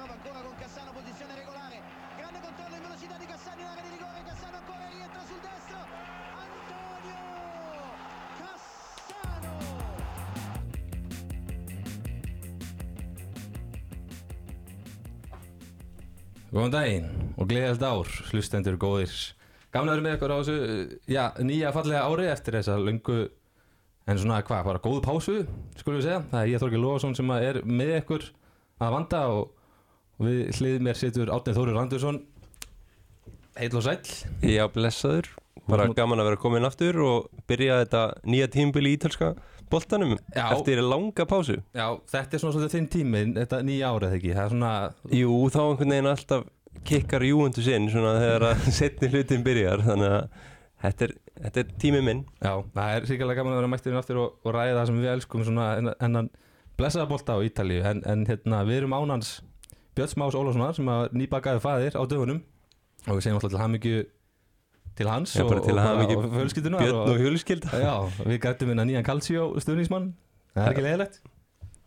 prova ancora con Cassano, posizione regolare. Grande controllo in velocità di Cassano in area di rigore. Cassano ancora rientra sul destro. Antonio Cassano. Góðan daginn og gleðild ár, hlustendur góðir Gamla eru með ykkur á þessu, já, nýja fallega ári eftir þessa löngu En svona, hvað, bara góðu pásu, skulum við segja Það er ég Þorgir Lóðarsson sem er með ykkur að vanda Og, og við hliðið mér situr Átnið Þórir Randursson Heill og sæll Já, blessaður, bara Þú- gaman að vera komin aftur og byrja þetta nýja tímbili í ítalska boltanum Já. eftir langa pásu. Já, þetta er svona svolítið þinn tími, þetta nýja árið ekki svona, Jú, þá einhvern veginn alltaf kikkar júundu sinn svona þegar að setni hlutin byrjar, þannig að þetta er, þetta er tími minn. já, það er sýkjala gaman að vera mættirinn aftur og, og ræða það sem við elskum Svona hennan blessaða bolta á Ítalíu En, en hérna, við erum ánans Björn Smás Ólafssonar sem að nýbakaði faðir á dögunum og við segjum alltaf til hamingju til hans bara til og, og fjölskyldunar Björn og Hjölskylda. já, við gætum hérna nýjan Calcio stuðningsmann það er ekki leiðilegt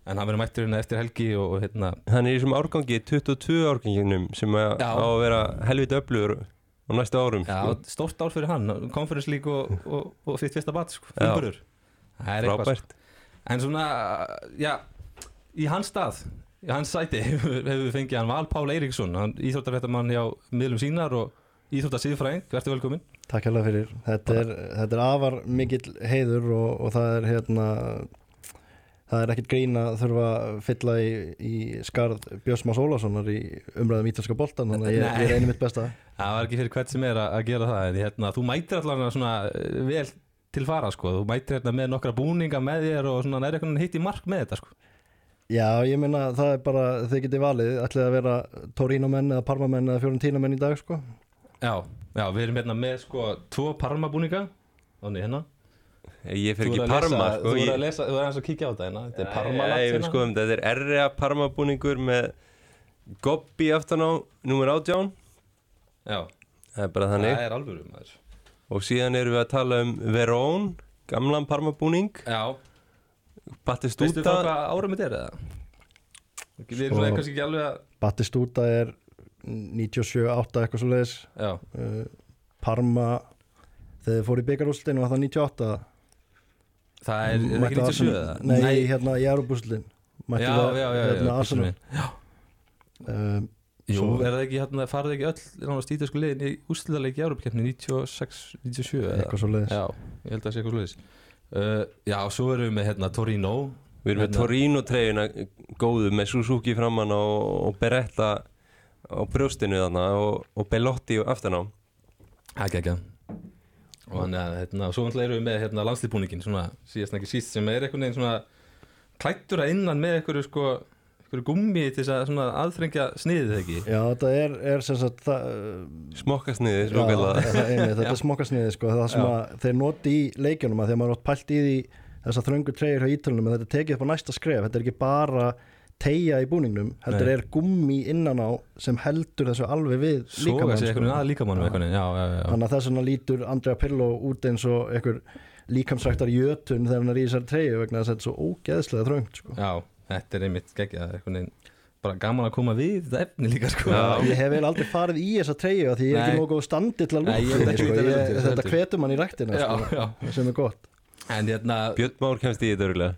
en hann verður mættur hérna eftir helgi og, og hérna Hann er í þessum árgangi, 22 árganginum sem að, á að vera helviti öflugur á næstu árum. já, sko. stórt ár fyrir hann Conference League og, og, og sitt fyrsta bat sko, Já. fullburður. það er eitthvað Frábært. en svona, já í hans stað, hans sæti hefur við fengið hann Val Pál Eiríksson hann íþróttarfættamann hjá miðlum sínar og íþróttarsýðfræðing, verður velkomin Takk hérlega fyrir. Þetta er, þetta er afar mikill heiður og, og það er hérna það er ekkert grín að þurfa að fylla í, í skarð Björnsmás Ólasonar í umræðum ítalska boltan þannig að ég, ég reyni mitt besta. Það var ekki fyrir hvert sem er að, að gera það en hérna, þú mætir allan svona eh, vel til fara sko, þú mætir hérna með nokkra búninga með þér og svona er eitthvað hitt í mark með þetta sko. Já, ég minna það er bara, þið getið valið ætlið að vera Torino menn eða Parma menn eða Fiorentina menn í dag sko. Já, já, við erum hérna með sko tvo Parma búninga þannig hérna. Ég fer Þú ekki að lesa- Parma, Þú sko. ert Ég- að lesa, þú er aðeins að kíkja á þetta hérna. Þetta er Parma Nei, lat við hérna. skoðum þetta, þetta er RA Parma búningur með Gobbi aftan á nummer 18 Já, það er bara þannig. Það er alvöru maður. Og síðan erum við að tala um Verón gamlan Parma búning Já, veistu Battistúta hvað árum þetta er eða? Við erum Sko- svona kannski ekki alveg að Battistúta er 97-8 eitthvað svo leiðis Já, uh, Parma þegar þið fóru í byggarústin var það 98 það er, er ekki 97 Arsenal- eða? Nei, hérna í Europústin Já, já, já, já, já, hérna, já, um, Jú, Svo- er það ekki hérna, farið ekki öll nánast ítalsku liðin í úrslitaleik í Európa-keppni 96, 97 eða? eitthvað svo leiðis Já, ég held að það sé eitthvað sluðis uh, Já, svo erum við með hérna Torino við erum með Hérna. Torino treyjuna góðu með Suzuki framann og, og Beretta á brjóstinu þarna og, og Bellotti aftan á er ekki Og þannig að hérna, svo erum við með hérna landslýbúningin svona síðast en ekki síst sem er einhvern veginn svona klættur að innan með einhverju sko einhverju gummi til þess að svona aðþrengja sniðið ekki Já, þetta er, er sem sagt það, smokkasniði já, svokallað. það, eini, þetta er smokkasniði sko, það sem að þeir noti í leikjunum að því að maður átt pælt í því þessar þröngu treyjur hjá ítölunum en þetta er tekið upp á næsta skref, þetta er ekki bara tegja í búningnum, heldur Nei. er gummi innan á sem heldur þessu alveg við líkamann sko. að líkamannum einhvern veginn Já, já, já, já. þannig að þess vegna lítur Andrea Pirlo út eins og einhver líkamsræktar jötun þegar hann er í þessari treyju vegna þess að þetta er svo ógeðslega þröngt sko. já þetta er einmitt geggjað bara gaman að koma við þetta efni líka sko. Ég hef vel aldrei farið í þessa treyju af því ég er ekki nógu góð standi til að lúta sko. þessu þetta hvetur mann í ræktina já, sko, sem er gott. En hérna Björn Már kemst í þetta örgulega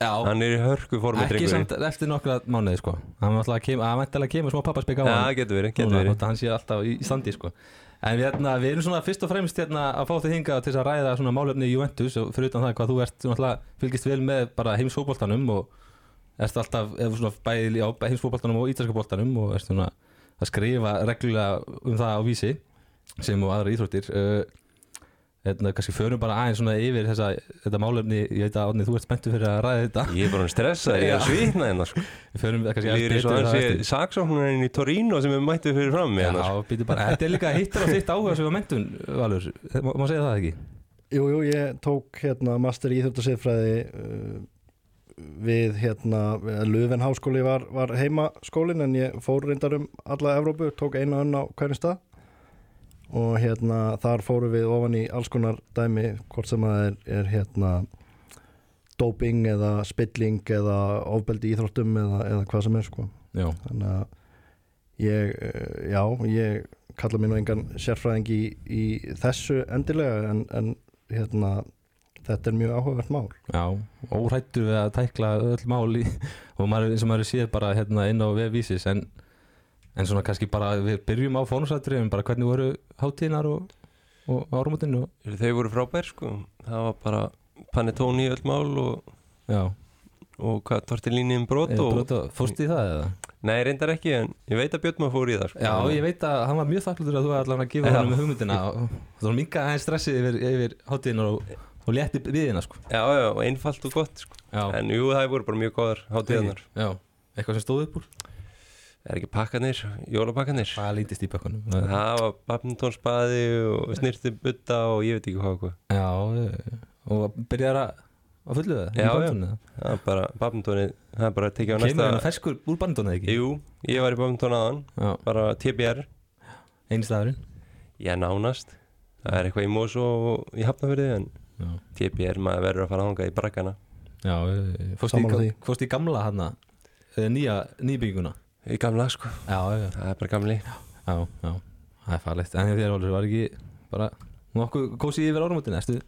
Já, hann er í hörku formi ekki samt eftir nokkra mánuði sko. Hann var alltaf að væntalega kemur smá pappaspik á Já, hann. getur verið, getur verið. að hann sé alltaf í, standi sko. En við, hérna, við erum svona fyrst og fremst hérna að fá þig hingað til að ræða svona málefni í Juventus og fyrir utan það hvað þú ert svona alltaf fylgist vel með bara heimsfótboltanum og ert alltaf bæði á heimsfótboltanum og ítalska boltanum og ert svona að skrifa reglulega um það á vísi sem og aðra íþróttir uh, hérna, kannski förum bara aðeins svona yfir þessa, þetta málefni, ég veit að Árni, þú ert spenntur fyrir að ræða þetta Ég er bara stressað, ég er að Já. svitna hérna sko. Við förum kannski Líður eins og betur það sé eftir. saksóknarinn í Torino sem er mættið fyrir fram hérna Já, sko. býtu bara, þetta er líka hittur á þitt áhuga sem var mentun, Valur, má, segja það ekki? Jú, jú, ég tók hérna master í Íþjóttasifræði uh, við hérna Löfven háskóli var, var heimaskólin en ég fór reyndar um alla Evrópu, tók eina önn á hvernig stað. Og hérna þar fórum við ofan í alls konar dæmi hvort sem það er, er hérna doping eða spilling eða ofbeldi íþróttum eða, eða hvað sem er sko. Já, þannig að ég, uh, já, ég kalla mér nú engan sérfræðing í, í þessu endilega en, en hérna þetta er mjög áhugavert mál Já, órættur við að tækla öll mál í, og maður, eins og maður séð bara hérna inn á vefvísis en, en svona kannski bara við byrjum á fónusættriðum bara hvernig voru hátíðinar og, og árumotinu og, Þau voru frábær sko Það var bara panettone í öll mál og, og hvað tortellini um brot eða og, brota, fórst í það eða? Nei, reyndar ekki en ég veit að Björn maður fór í það sko. Já, ég veit að hann var mjög þakklútur að þú var allavega að gefa hann með hugmyndina og það var minga aðeins stressið yfir, yfir hátíðinar og, og létti viðina sko. Já, já, einfalt og gott sko. En jú, það voru bara mjög góðar hátíðanar Já, eitthvað sem stóð upp úr? Er ekki pakkanir, jólapakkanir Það lítist í bökkunum. Það var badmintónspaði og snirti butta og ég veit ekki hvað Já, eh, og byrjar að að fullu það? Já, já. Það? Er bara, badmintónið, það er bara að tekja á Kemur næsta hérna ferskur úr bandónu ekki? Jú, ég var í badmintón aðan, bara TBR einstæðurinn Já, nánast. Það er eitthvað í Mosó og í Hafnafyrði en Já, TBR maður verður að fara að hanga í braggana. Já eh, fórst í, gamla hana? Nýja, nýbygginguna Í gamla sko, Já, já, það er bara gamli. Já, já Það er farlegt, en þér Valur var ekki bara nokkuð kósið yfir árumotinu, erstu?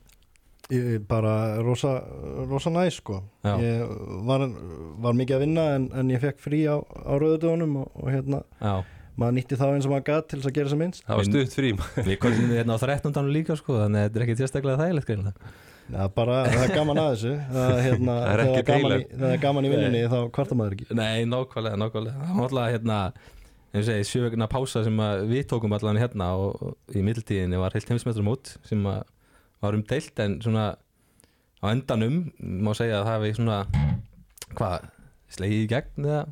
bara rosa, rosa næs sko. Já. ég var, var mikið að vinna en, en ég fekk frí á, á rauðudögunum og, og hérna. Já, maður nýtti þá eins og maður gat til þess að gera sem minnst. Það var Vinn- stutt frí við komum við hérna á 13. líka sko, þannig að þetta er ekki sérstaklega þægilegt greinlega Já, bara það er gaman að þessu. Það, hérna, Það er gaman í, það er gaman í vinnunni þá kvartar maður ekki. Nei, nákvæmlega, nákvæmlega. Það var alltaf hérna, eins og segi, sjögna pása sem að við tókum allan hérna og, í middiltíðinni var heilt heimsmetrum út sem að var umdeilt en svona á endanum má segja að það hefði svona hvað, slegið í gegn eða,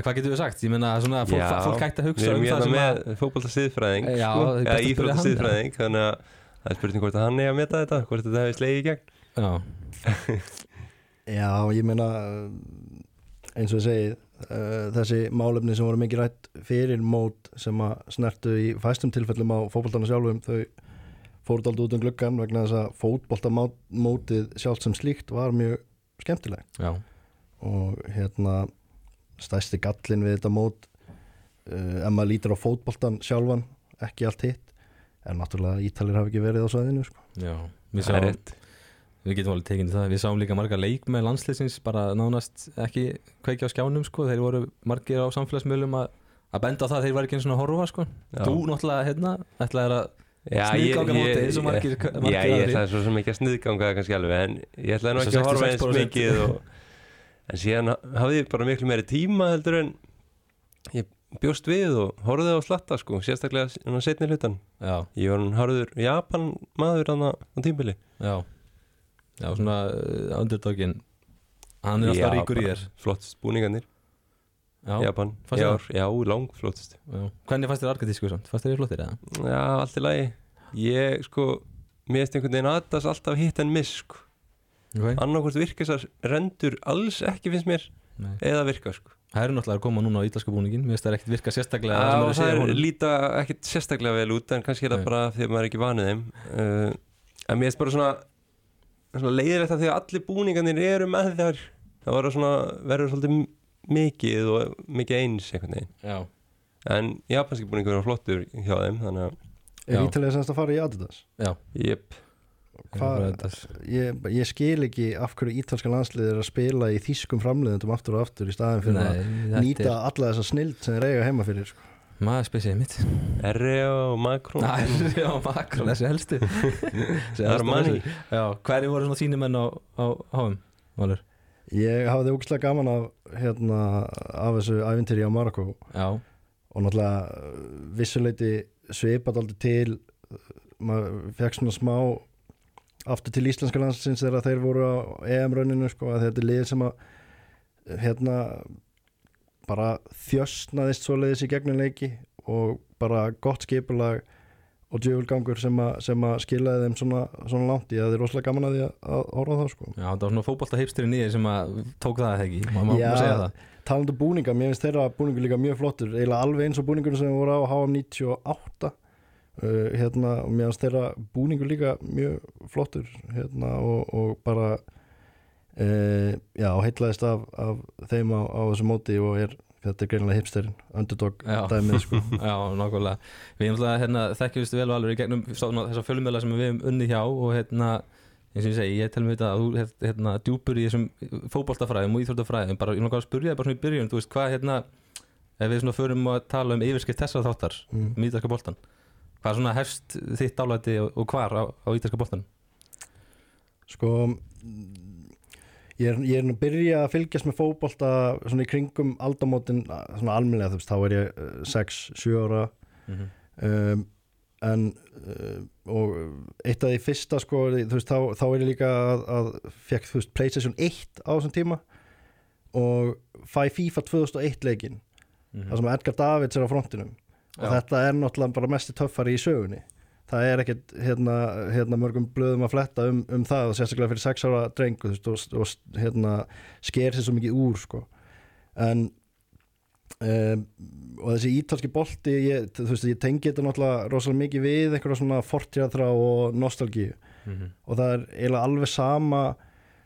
eða hvað getur við sagt? Ég meina svona fólk, Já, fólk hætti að Við hugsa erum um það hérna sem að með fótbolta siðfræðing Já, sko, það er best eða íþrótta hann, siðfræðing þannig að það er spurning hvort að hann er að meta þetta hvort þetta hefur slegið í gegn. Já, Já, ég meina uh, eins og ég segi uh, þessi málefni sem voru mikið rætt fyrir mót sem að snertu í fæstum tilfellum á fótboltana sjálfum þau fóruð aldrei út um gluggan vegna þess að fótboltamótið sjálft sem slíkt var mjög skemmtileg. Já, og hérna stæsti gallin við þetta mót uh, ef maður lítur á fótboltan sjálfan ekki allt hitt en náttúrulega Ítalir hafi ekki verið á svæðinu sko. já Við, sáum, við getum alveg tekið það Við sáum líka marga leik með landsliðsins bara nánast ekki kveikja á skjánum sko. þeir voru margir á samfélagsmiðlum að, að benda á það að þeir var ekki eins og horfa sko. Já. Þú náttúrulega hérna ætlaðir að Sniðganga ég, mótið eins og margir- já, ég ætlaði svo sem ekki að sniðganga það kannski alveg en ég ætlaði nú ekki að horfa eins 66%. mikið og, en síðan hafði ég bara miklu meiri tíma heldur en ég bjóst við og horfði á slatta sko, sérstaklega en á setni hlutan Já, ég var hann harður Japan maður á tímbili já. Já, svona uh, underdogin Hann er alltaf ríkur í þér. flottst búningarnir, Já, Japan. Já, þér já, lang flottst já. Hvernig fannst þér arkatísku samt? Fannst þér flottir eða? já, allt í lagi. Ég sko, mér finnst einhvern veginn aðtas alltaf hitt en miss sko. Okay. annarkvort virka þessar rendur alls ekki finnst mér Nei. eða virka sko. Það eru náttúrulega að koma núna á ítalska búningin Mér finnst það ekkert virka sérstaklega Já, sem eru að það segja er líta ekkit sérstaklega vel út en kannski er það bara því að maður er ekki vanið þeim. Uh, en mér finnst bara svona, svona leiðilegt að því að allir búningarnir eru með þar það var svona, verður svolítið mikið og mikið eins einhvern veginn. Já, en japanski búningur er flottur hjá þeim þannig að, Er Já. Ítalið semst að fara í Adidas? já. Jöp Þetta- Ég, ég skil ekki af hverju ítalska landslið er að spila í þýskum framleiðendum aftur og aftur í staðin fyrir Nei, að nýta er alla þessa snild sem þeir eiga heima fyrir sko. Maður spesið mitt R.E.A. og Macron Næ, já, makro, þessi helstu er hverju voru svona þínumenn á, á HM? Valur? Ég hafði ógæslega gaman af, hérna, af þessu ævintýri á Marokko Já, og náttúrulega vissuleiti svipat aldrei til maður fekk svona smá aftur til íslenska landsins þegar þeir voru á EM-rauninu sko, að þetta er lið sem að hérna bara þjösnaðist svoleiðis í gegnum leiki og bara gott skipulag og djöfulgangur sem, að- sem að skilaði þeim svona, svona langt ég hafði rosalega gaman að því að, að horfa á það sko. já, það var svona fótbolta heipsturinn í þér sem að tók það eða ekki Má má- Já. segja það talandi um búninga, mér finnst þeirra búningur líka mjög flottur, eiginlega alveg eins og búningur sem voru á HM 98 uh, hérna, og mér finnst þeirra búningur líka mjög flottur hérna, og, og bara uh, já, heitlaðist af, af þeim á, á þessu móti og er þetta er greinlega hipsterinn, underdog dæmið sko. Já, nákvæmlega. Við alltaf hérna, þekkjumst vel og alveg í gegnum þessar fjölumöðla sem við hefum unni hjá og hérna, eins og ég segi, ég tel mér þetta að þú hérna, djúpur í þessum fótboltafræðum og íþróttafræðum, bara ég langar að spurja þig bara svona í byrjun, þú veist hvað hérna ef við svona förum að tala um yfirskipt þessar þáttar mm. um ítalska hvað svona hefst þitt álæti og, hvar á, á ítalska boltan Sko mm, ég er, ég er að byrja að fylgjast með fótbolta svona í kringum aldamótin svona almennilega þú veist, þá er ég 6-7 ára. Mm -hmm. um, en uh, og eitt af því fyrsta sko, þú veist, þá, þá er ég líka að, að fekk, þú veist, Playstation 1 á þessum tíma og fæ FIFA 2001 leikin þar sem Edgar Davids er á frontinum og Já. þetta er náttúrulega bara mesti töffari í sögunni það er ekkert hérna, hérna mörgum blöðum að fletta um, um það og sérstaklega fyrir sex ára drengu veist, og, og hérna, sker sér svo mikið úr sko. en um, og þessi ítalski bolti ég, veist, ég tengi þetta náttúrulega rosalega mikið við einhverja svona fortjáðra og nostalgíu og það er eiginlega alveg sama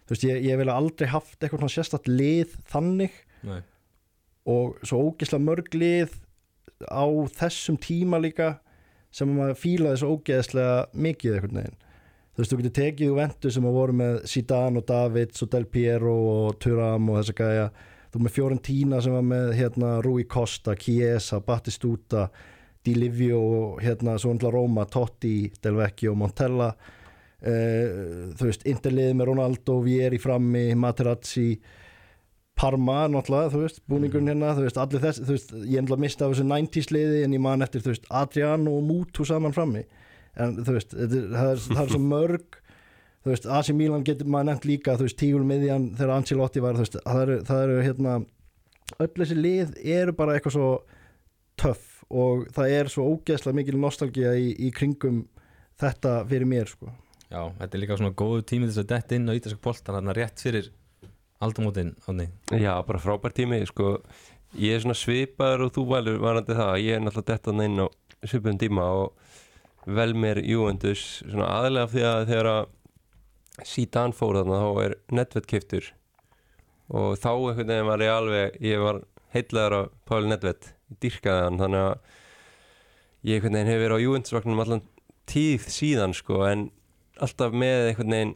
veist, ég, ég vil aldrei haft eitthvað svona sérstætt lið þannig Nei. og svo ógeðslega mörg lið á þessum tíma líka sem maður fílaði svo ógeðslega mikið einhvern veginn. Þú veist, þú getur tekið úr vendu sem að voru með Zidane og Davids og Del Piero og Thuram og þessa gæja. Þú með Fiorentina sem var með hérna, Rui Costa, Chiesa, Battistuta Di Livio og hérna, svo undla Roma, Totti, Del Vecchio Montella. Uh, þú veist, Interlið með Ronaldo, Vieri frammi Materazzi Parma náttúrulega, þú veist, búningurinn hérna þú veist, allir þess, þú veist, ég enda að mista þessu 90s liði en ég man eftir, þú veist, Adriano og Mutu saman frammi. En þú veist, er, það, er, það er svo mörg þú veist, AC Milan getur maður nefnt líka þú veist, tígul miðjan þegar Ancelotti var þú veist, það eru, það eru hérna öll þessi lið eru bara eitthvað svo töff og það er svo ógeðslega mikil nostalgía í, í kringum þetta fyrir mér, sko. Já, þetta er líka svona góðu tími þess að detta inn á ítalska boltan þarna rétt fyrir aldamótin ánni Já, bara frábær tími sko. Ég er svona svipaður og þú valur varandi það. Ég er náttúrulega dettan inn á svipum tíma og vel mér Juventus. Svona aðlega af því að þegar að Zidane fór þarna þá er Nedved keiftur og þá einhvern veginn var ég alveg ég var heitlegar á Páli Nedved. Ég dyrkaði hann þannig að ég einhvern veginn hefur verið á Juventus-vagnum allan tíð síðan sko en alltaf með einhvern veginn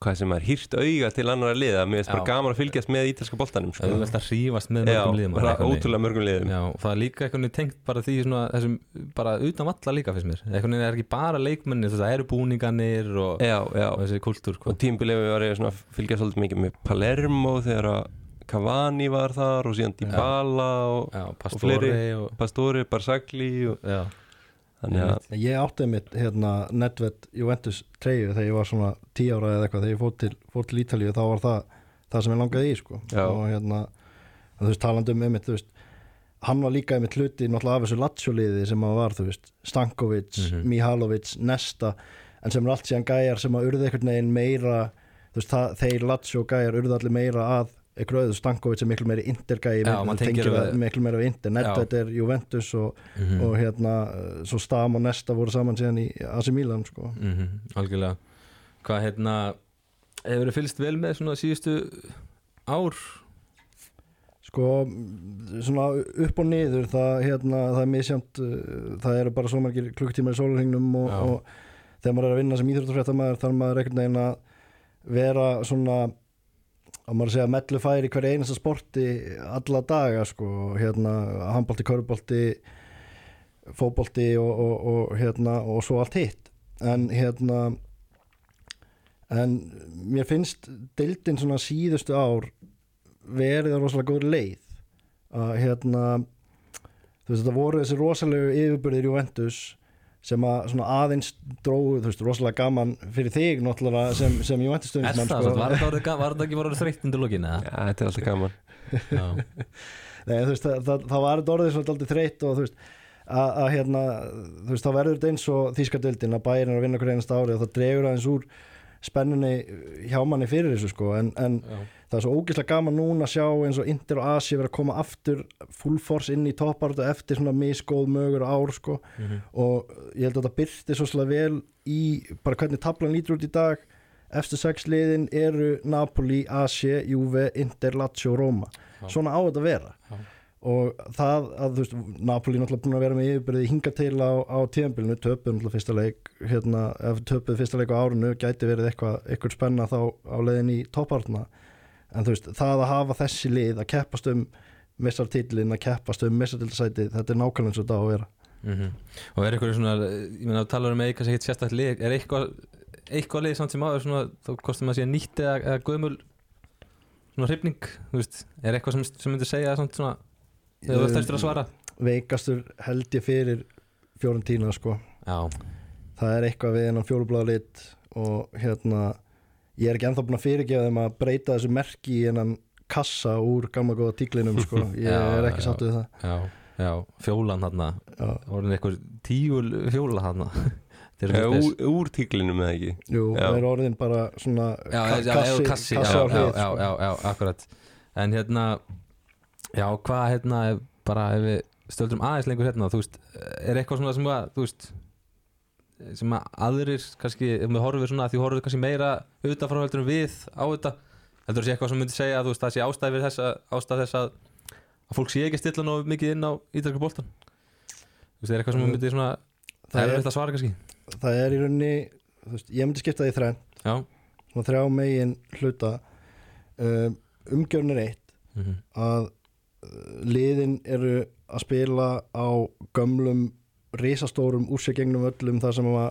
hvað sem er hýrt auga til annara liða. Mér finnst bara gaman að fylgjast með ítalska boltanum sko. Það er alltaf hrífast með mörgum liðum ótrúlega mörgum liðum. Já, það er líka veginn tengt bara því svona, þessum, bara utan valla líka fyrst mér. Veginn er ekki bara leikmenni það eru búninganir og, og þessi kultúr sko. og tímbilið var ég svona að fylgja svolítið mikið með Palermo þegar að Cavani var þar og síðan Dybala og og og, Pastore, Barzagli og þannig að Ég átti mitt hérna Nedved Juventus treyju þegar ég var svona 10 ára eða eitthvað þegar ég fór til, fór til Ítalíu þá var það það sem ég langaði í sko Já. og hérna þú veist talandi um einmitt þú veist hann var líka einmitt hluti náttúrulega af þessu Lazio-liði sem að var þú veist Stankovic, Mhm. Mihalovic, Nesta en sem er allt síðan gæjar sem að urði einhvern veginn meira þú veist það, þeir Lazio gæjar urði allir meira að öðu Stankovic er miklu meiri við- miklu meira við inter. Nedved er Juventus og mm og hérna uh, svo Stam og Nesta voru saman síðan í AC Milan sko. algjörlega. Hvað hérna hefur þið fylgst vel með svona síðustu ár? Sko mm, svona upp og niður það, hérna, það er misjönd það eru bara svo margir klukktímar í sólarhingnum og, og þegar maður er að vinna sem íþróttafréttamaður þarf maður einhvern veginn að vera svona að maður segja mellufæri í hverju einasta sporti alla daga sko. Hérna handbolti, körubolti fótbolti og, og, og hérna og svo allt hitt. En hérna en mér finnst deildin svona síðustu ár verið á rosalega góður leið. Að hérna þú veist þetta voru þessi rosalegu yfirbyrðir Juventus sem að svona aðeins dróðu, þú veist, rosalega gaman fyrir þig náttúrulega sem, sem Er það, stuðningsmann sko. var þetta ekki voruð þreytt undir lokin eða? Já, þetta er alltaf gaman Já, Nei, þú veist, það, það, það var þetta orðið svona aldrei þreytt og þú veist að, að hérna, þú veist, þá verður þetta eins og þýskadöldin að bærin er að vinna hver einasta ári og það dregur aðeins úr spennunni hjá manni fyrir þessu sko en, en það er svo ógeðslega gaman núna að sjá eins og Inter og Asi vera að koma aftur full force inn í topparötu eftir svona misgóð mögur ár sko. Mhm. og ég held að þetta byrti svo slega vel í bara hvernig tablan lítur út í dag. Eftir sex liðin eru Napoli, Asi, Juve, Inter, Lazio og Roma. Svona á þetta vera. Já. og það að þú veist Napoli náttúrulega búin að vera með yfirbyrði hinga til á, á tíðanbylunu, töpuð náttúrulega fyrsta leik hérna, ef töpuð fyrsta leik á árinu gæti verið eitthvað, eitthvað spenna þá á leiðin í toppartna en þú veist, það að hafa þessi lið að keppast um missartillin, að keppast um missartildasætið, þetta er nákvæmlega eins og þetta á að vera. Mhm. og er eitthvað svona ég meina að tala um eitthvað sem heit sérstætt lið er eitthvað, eitthvað lið samt sem áður svona, þá kostum að sé nýtt eða, eða gömul svona hrifning þú veist, er eitthvað sem, sem myndir segja samt svona, þegar þú ert eftir að svara? Veikastur held ég fyrir fjórun tína sko. Já, það er eitthvað við hennan fjólubláða lit og hérna ég er ekki ennþá búin að fyrirgefa þeim að breyta þessu merki í hennan kassa úr gamla góða tíklinum sko, ég Já, er ekki sáttu við það. Já, já fjólan hann já, orðin eitthvað tíul fjóla hann úr, úr tíklinum eða ekki? Jú, það er orðin bara svona já, ka- já, kassi, kassi, já, kassi á já, hlið já, sko. já, já, akkurat. En hérna já, hvað hérna, bara ef við stöldum aðeins lengur hérna, þú veist er eitthvað svona sem að, þú veist sem að aðrir, kannski, ef við horfum svona, því horfum við kannski meira auðvitað frá heldur en við á þetta heldur sé eitthvað sem myndi segja að þú veist, það sé ástæð fyrir þess að, ástæð þess að, að fólk sé ekki að stilla nóg mikið inn á ítalska boltan þú veist, er eitthvað sem Mm. myndi svona það Það er er- þetta að svara kannski. það er í rauninni þú veist, ég myndi skipta því þrenn já, svona þrjá megin hluta. Um, umgjörn er eitt mm að uh, liðin eru að spila á gömlum risastórum úrsegengnum öllum þar sem að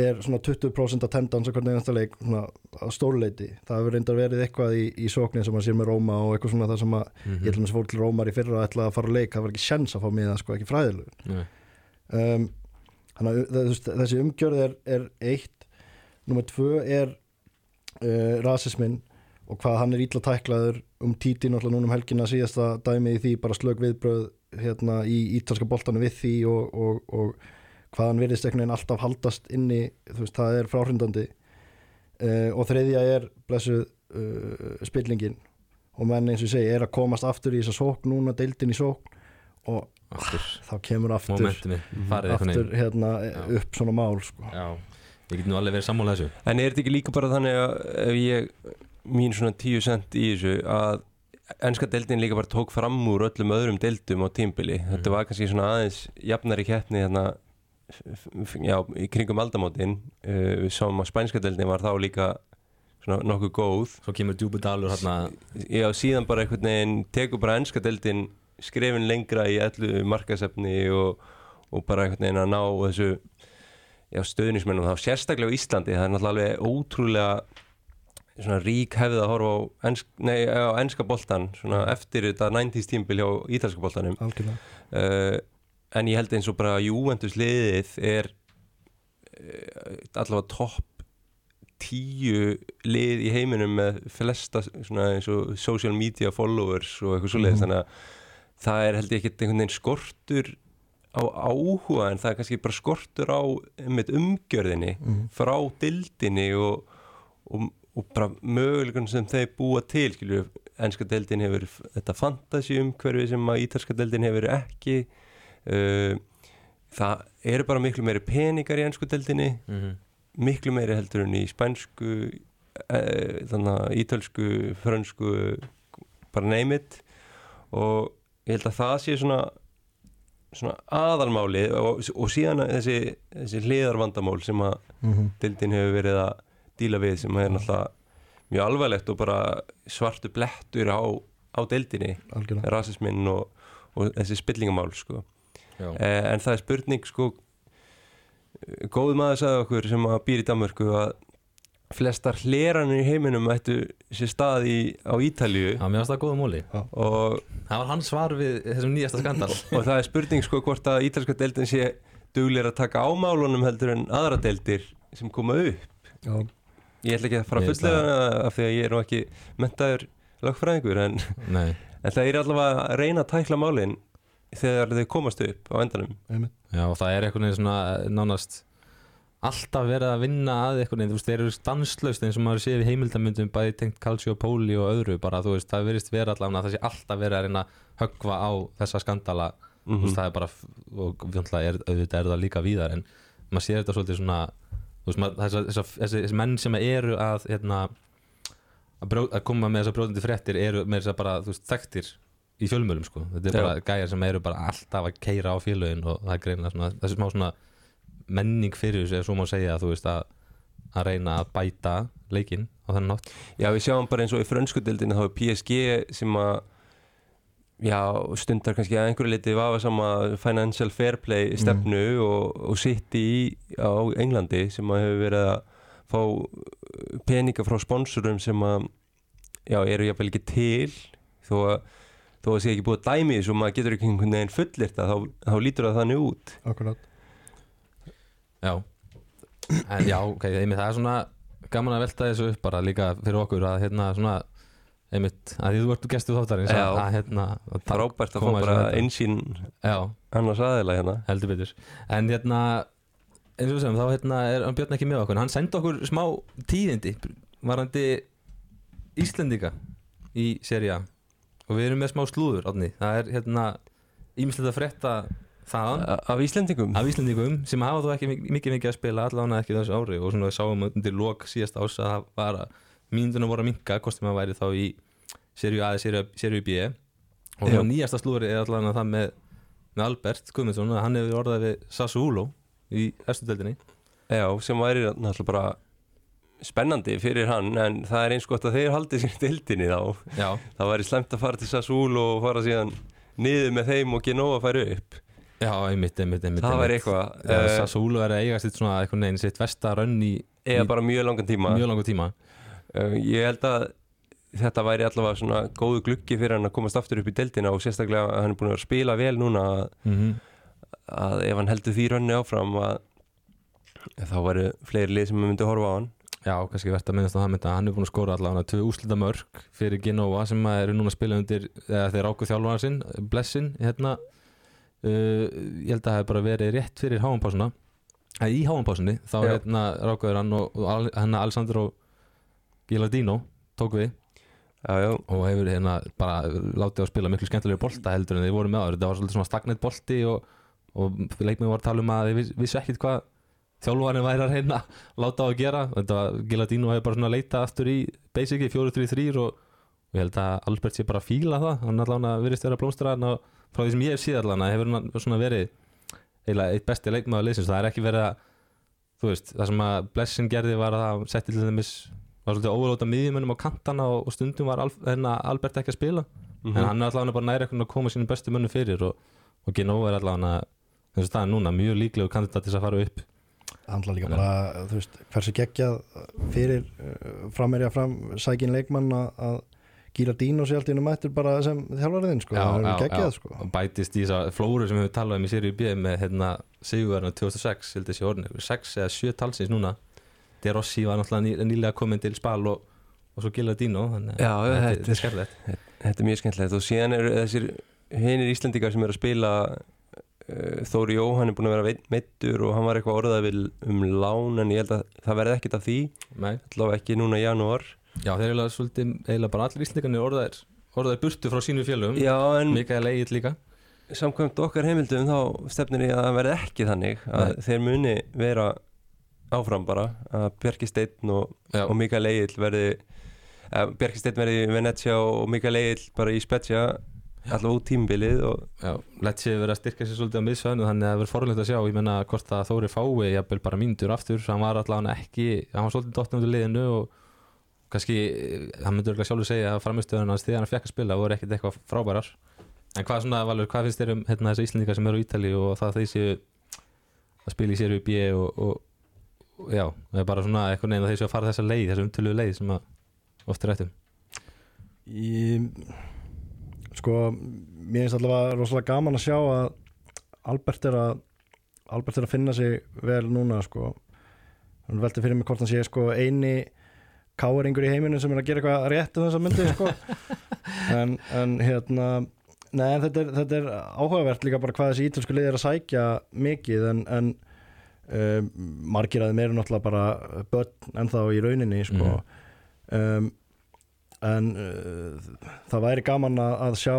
er svona 20% attendance á hvernig einasta leik að stórleiti það hefur reyndar verið eitthvað í, í sóknin sem að sér með Róma og eitthvað svona það sem að Mhm. ég ætlum að fór til Rómar í fyrra að ætla að fara á leik það var ekki sjens að fá miða sko ekki fræðilegu Nei. um, þannig að þessi umgjörð er, er eitt nummer tvö er uh, rasismin og hvað hann er ítla tæklaður um títi náttúrulega núna um helgina síðasta dæmi í því bara slög viðbröð hérna í ítalska boltanum við því og, og, og hvað hann virðist einhvern veginn alltaf haldast inni þú veist það er fráhrindandi. Uh, og þriðja er blessuð uh, spillingin. Og menn eins og ég segi er að komast aftur í þessa sókn núna deildin í sókn. Og aftur, þá kemur aftur farið eitthvað aftur hérna upp svona mál sko. já, ég get nú alveg verið sammála þessu. En er þetta ekki líka bara þannig að ef ég, mín svona 10 cent í þessu að ennska deildin líka bara tók fram úr öllum öðrum deildum á tímbili þetta var kannski svona aðeins jafnari keppni hérna já, í kringum aldamótin. Uh, sáum að spænska deildin var þá líka svona nokkuð góð. Svo kemur djúbudalur hérna já, síðan bara einhvern veginn tekur bara ennska deildin skrefin lengra í allu markasefni og, og bara einhvern veginn að ná þessu já, stöðnismennum þá sérstaklega á Íslandi. Það er náttúrulega ótrúlega svona rík hefð að horfa á, ensk, nei, á enska boltan svona eftir þetta 90s tímbil hjá ítalska boltanum uh, en ég held eins og bara Juventus liðið er uh, allavega topp tíu lið í heiminum með flesta svona eins og social media followers og eitthvað svoleiðis Mhm. þannig að það er held ég ekkert einhvern veginn skortur á áhuga en það er kannski bara skortur á umgjörðinni Mhm. frá dildinni og, og, og bara möguleikun sem þeir búa til skilju, ennska deildin hefur þetta fantasy umhverfi sem að ítalska deildin hefur ekki. Uh, það eru bara miklu meiri peningar í ennsku deildinni mm miklu meiri heldur en í spænsku uh, þannig að ítölsku frönsku bara name it. Og ég held að það sé svona svona aðalmáli og, og síðan þessi, þessi hliðarvandamál sem að Mhm. deildin hefur verið að díla við sem er náttúrulega mjög alvarlegt og bara svartu blettur á, á deildinni, algjörlega. rasisminn og, og þessi spillingamál sko. eh, en það er spurning sko góð maður sagði okkur sem að býr í Danmörku að flestar hleranir í heiminum ættu sér stað í, á Ítalju já, mér varst það góða móli. Og, það var hans svar við þessum nýjasta skandal. Og það er spurning sko hvort að ítalska deildin sé duglir að taka ámálunum heldur en aðra deildir sem koma upp. Já. Ég ætla ekki að fara það. af því að ég er nú ekki mentaður lögfræðingur en, nei, en það er allavega að reyna að tækla málin þegar þau komast upp á endanum. Já, og það er einhvern veginn svona eh, nánast alltaf verið að vinna að einhvern veginn, þú veist, þeir eru stanslaust eins og maður séð við heimildamundum bæði tengt Calcio Poli og öðru, bara þú veist, það verist vera allavega að það sé alltaf verið að reyna að höggva á þessa skandala, þú mm veist, það er bara og vjónlega er, auðvitað er það líka víðar en maður sér þetta svolítið svona þessi, menn sem eru að hérna, að, brjó, að koma með þessar brjóðandi fréttir eru með þess að bara, veist, þekktir í fjölmjölum sko, þetta er Já. bara gæjar sem eru bara alltaf að keira á félögin og það er greinlega svona, þessi smá svona menning fyrir þessu, svo má segja þú veist, að, að reyna að bæta leikinn á þennan nátt Já, við sjáum bara eins og í frönskudeldinu þá er PSG sem að já, stundar kannski að einhverju liti vafa sama financial fair play stefnu og, og City í, á Englandi sem að hefur verið að fá peninga frá sponsorum sem að já, eru jáfnvel ekki til. Þó að þó að sé ekki búið að dæmi þessu og maður getur ekki einhvern veginn fullirt að þá, þá lítur það þannig út. Akkurat. Já, en já, ok, einmitt það er svona gaman að velta þessu upp bara líka fyrir okkur að hérna svona einmitt, að því þú ert gestu þáttarins Já. að, hérna að ta- frábært að fá bara einsýn annars aðeila hérna. Heldur betur. En hérna eins og við segjum, þá hérna er hann Björn ekki með okkur. Hann sendi okkur smá tíðindi varandi Íslendinga í seri A. Og við erum með smá slúður átni. það er hérna ímislegt að frétta þaðan. Af Íslendingum? Af Íslendingum sem hafa þó ekki mik- mikið mikið að spila allavega ekki þessu ári. Og svona við sáum undir lok síðast ás að það var að mínundunum voru að minka hvort sem það væri þá í serju A eða serju B. Og Já. nýjasta slúri er allavega það með, með Albert Guðmundsson að hann hefur orðað við Sassuolo í eftirdeldinni Já, sem væri náttúrulega bara spennandi fyrir hann en það er eins gott að þeir haldið sér dildinni þá. Já, það væri slemt að fara til Sassul og fara síðan niður með þeim og Genova færi upp. Já, einmitt, einmitt, einmitt það væri eitthvað Já, uh, Sassuolo er að eiga sitt svona einhvern veginn sitt vestarönn í, eða í bara mjög langan tíma. mjög langu tíma ég held að þetta væri allavega svona góðu gluggi fyrir hann að komast aftur upp í deildina og sérstaklega að hann er búin að að spila vel núna að, mm að ef hann heldur því rönni áfram að þá væri fleiri lið sem myndi horfa á hann. Já, kannski verðt að minnast á það mynda hann er búin að skora allavega tvö úslita mörg fyrir Genova sem að eru núna að spila undir eða þeir ákveð þjálfara sinn, Blessin hérna. Uh, ég held að það hef bara verið rétt fyrir háanpásuna að í háanpásunni þá hérna rákveður hann og, og Al- hérna Alessandro Gilardino tók við. Já, já, og hefur hérna bara látið að spila miklu skemmtilega bolta heldur en þeir voru með áður. Þetta var svolítið svona stagnett bolti og, og leikmið var að tala um að þeir viss- vissu ekkit hvað þjálfarinn væri að reyna að láta á að gera. Þetta var Gilardino hefur bara svona leitað aftur í basic í 4-3-3 og, ég held að Albert sé bara að fíla það. Hann allavega virðist vera að blómstra hann og frá því sem ég hef síðan allavega hefur hann svona verið eiginlega eitt besti leikmaður liðsins. Það er ekki verið að þú veist, það sem að Blessin gerði var að það setti til dæmis var svolítið óverlóta miðjumönnum á kantana og, og stundum var Alf, hérna, Albert ekki að spila. Mhm. en hann er allavega bara næri að koma sínum bestu mönnum fyrir og, og Genova er allavega þess að staðan núna mjög líklegur kandidat til þess að fara upp. Handla líka bara, þú veist, hversu geggjað fyrir framerja fram sækin leikmann að- Gíla Dino sé allt í einu mættur bara sem þjálfariðin sko, það er geggjað sko. Og bætist í þess að flóru sem við talaðum í Serie B með hérna, Sigurverðina 2006 held þessi orðin, 6 eða 7 talsins núna De Rossi var náttúrulega ný, nýlega komin til Spal og, og svo Gila Dino þannig að þetta, er er- skemmtilegt Þetta er mjög skemmtilegt. Og síðan eru þessir hinir Íslendingar sem eru að spila uh, Þóri Jó, hann er búin að vera meiddur og hann var eitthvað orðað við um lán en ég held að það verði ekkert af því. Allavega ekki núna í janúar. Já, þeir eru eiginlega bara allir íslendingarnir orðaðir orðaðir burtu frá Já, en Mikael Egil líka. samkvæmt okkar heimildum þá stefnir ég að það verði ekki þannig að þeir muni vera áfram bara að Bjarki Steinn og, og Mikael Egil verði Bjarki Steinn verði í Venetia og Mikael Egil bara í Spezia allavega út tímbilið sé verið að styrka sér svolítið á miðsvæðinu þannig að það verður forlegt að sjá, ég menna hvort að Þóri fái jafnvel bara mínútur aftur hann var allavega ekki, hann var svolítið dottnum út í liðinu og kannski eh, hann myndi örgulega sjálfur segja að framistöðun hans þegar hann fekk að spila voru ekkit eitthvað frábærar. En hvað svona, Valur, hvað finnst þér um hérna, þessi Íslendingar sem eru á Ítali og það þeir séu að spila í séru B og, og já, það er bara svona eitthvað neina séu að fara þessa leið, þessa umtölu leið sem að oft er rættum sko, mér finnst allavega rosalega gaman að sjá að Albert er að Albert er að finna sig vel núna sko. Hann velti fyrir mig hvort hann sé sko eini káeringur í heiminu sem er að gera eitthvað rétt um þessa myndi sko. En, en hérna Nei, en þetta er, þetta er áhugavert líka bara hvað þessi ítölsku lið er að sækja mikið en, en um, margir að þeim eru náttúrulega bara börn ennþá í rauninni sko. um, en uh, það væri gaman að, sjá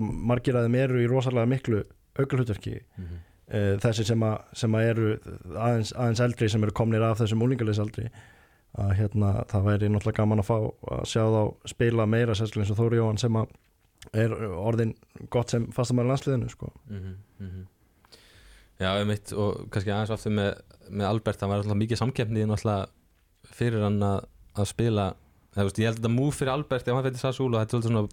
margir að þeim eru í rosalega miklu aukulhutverki uh, þessi sem, að, sem að eru aðeins, aðeins eldri sem eru komnir af þessum úlingaliðsaldri að hérna, það væri náttúrulega gaman að fá að sjá þá spila meira sérstaklega eins og Þóri Jóhann sem að er orðin gott sem fastamæri landsliðinu sko. Mhm, mhm. Já, um mitt og kannski aðeins aftur með, með Albert, það var alltaf mikið náttúrulega fyrir hann að, að spila. Eða, veist, ég held að þetta múf fyrir Albert ef hann fyrir Sassúl og þetta er svona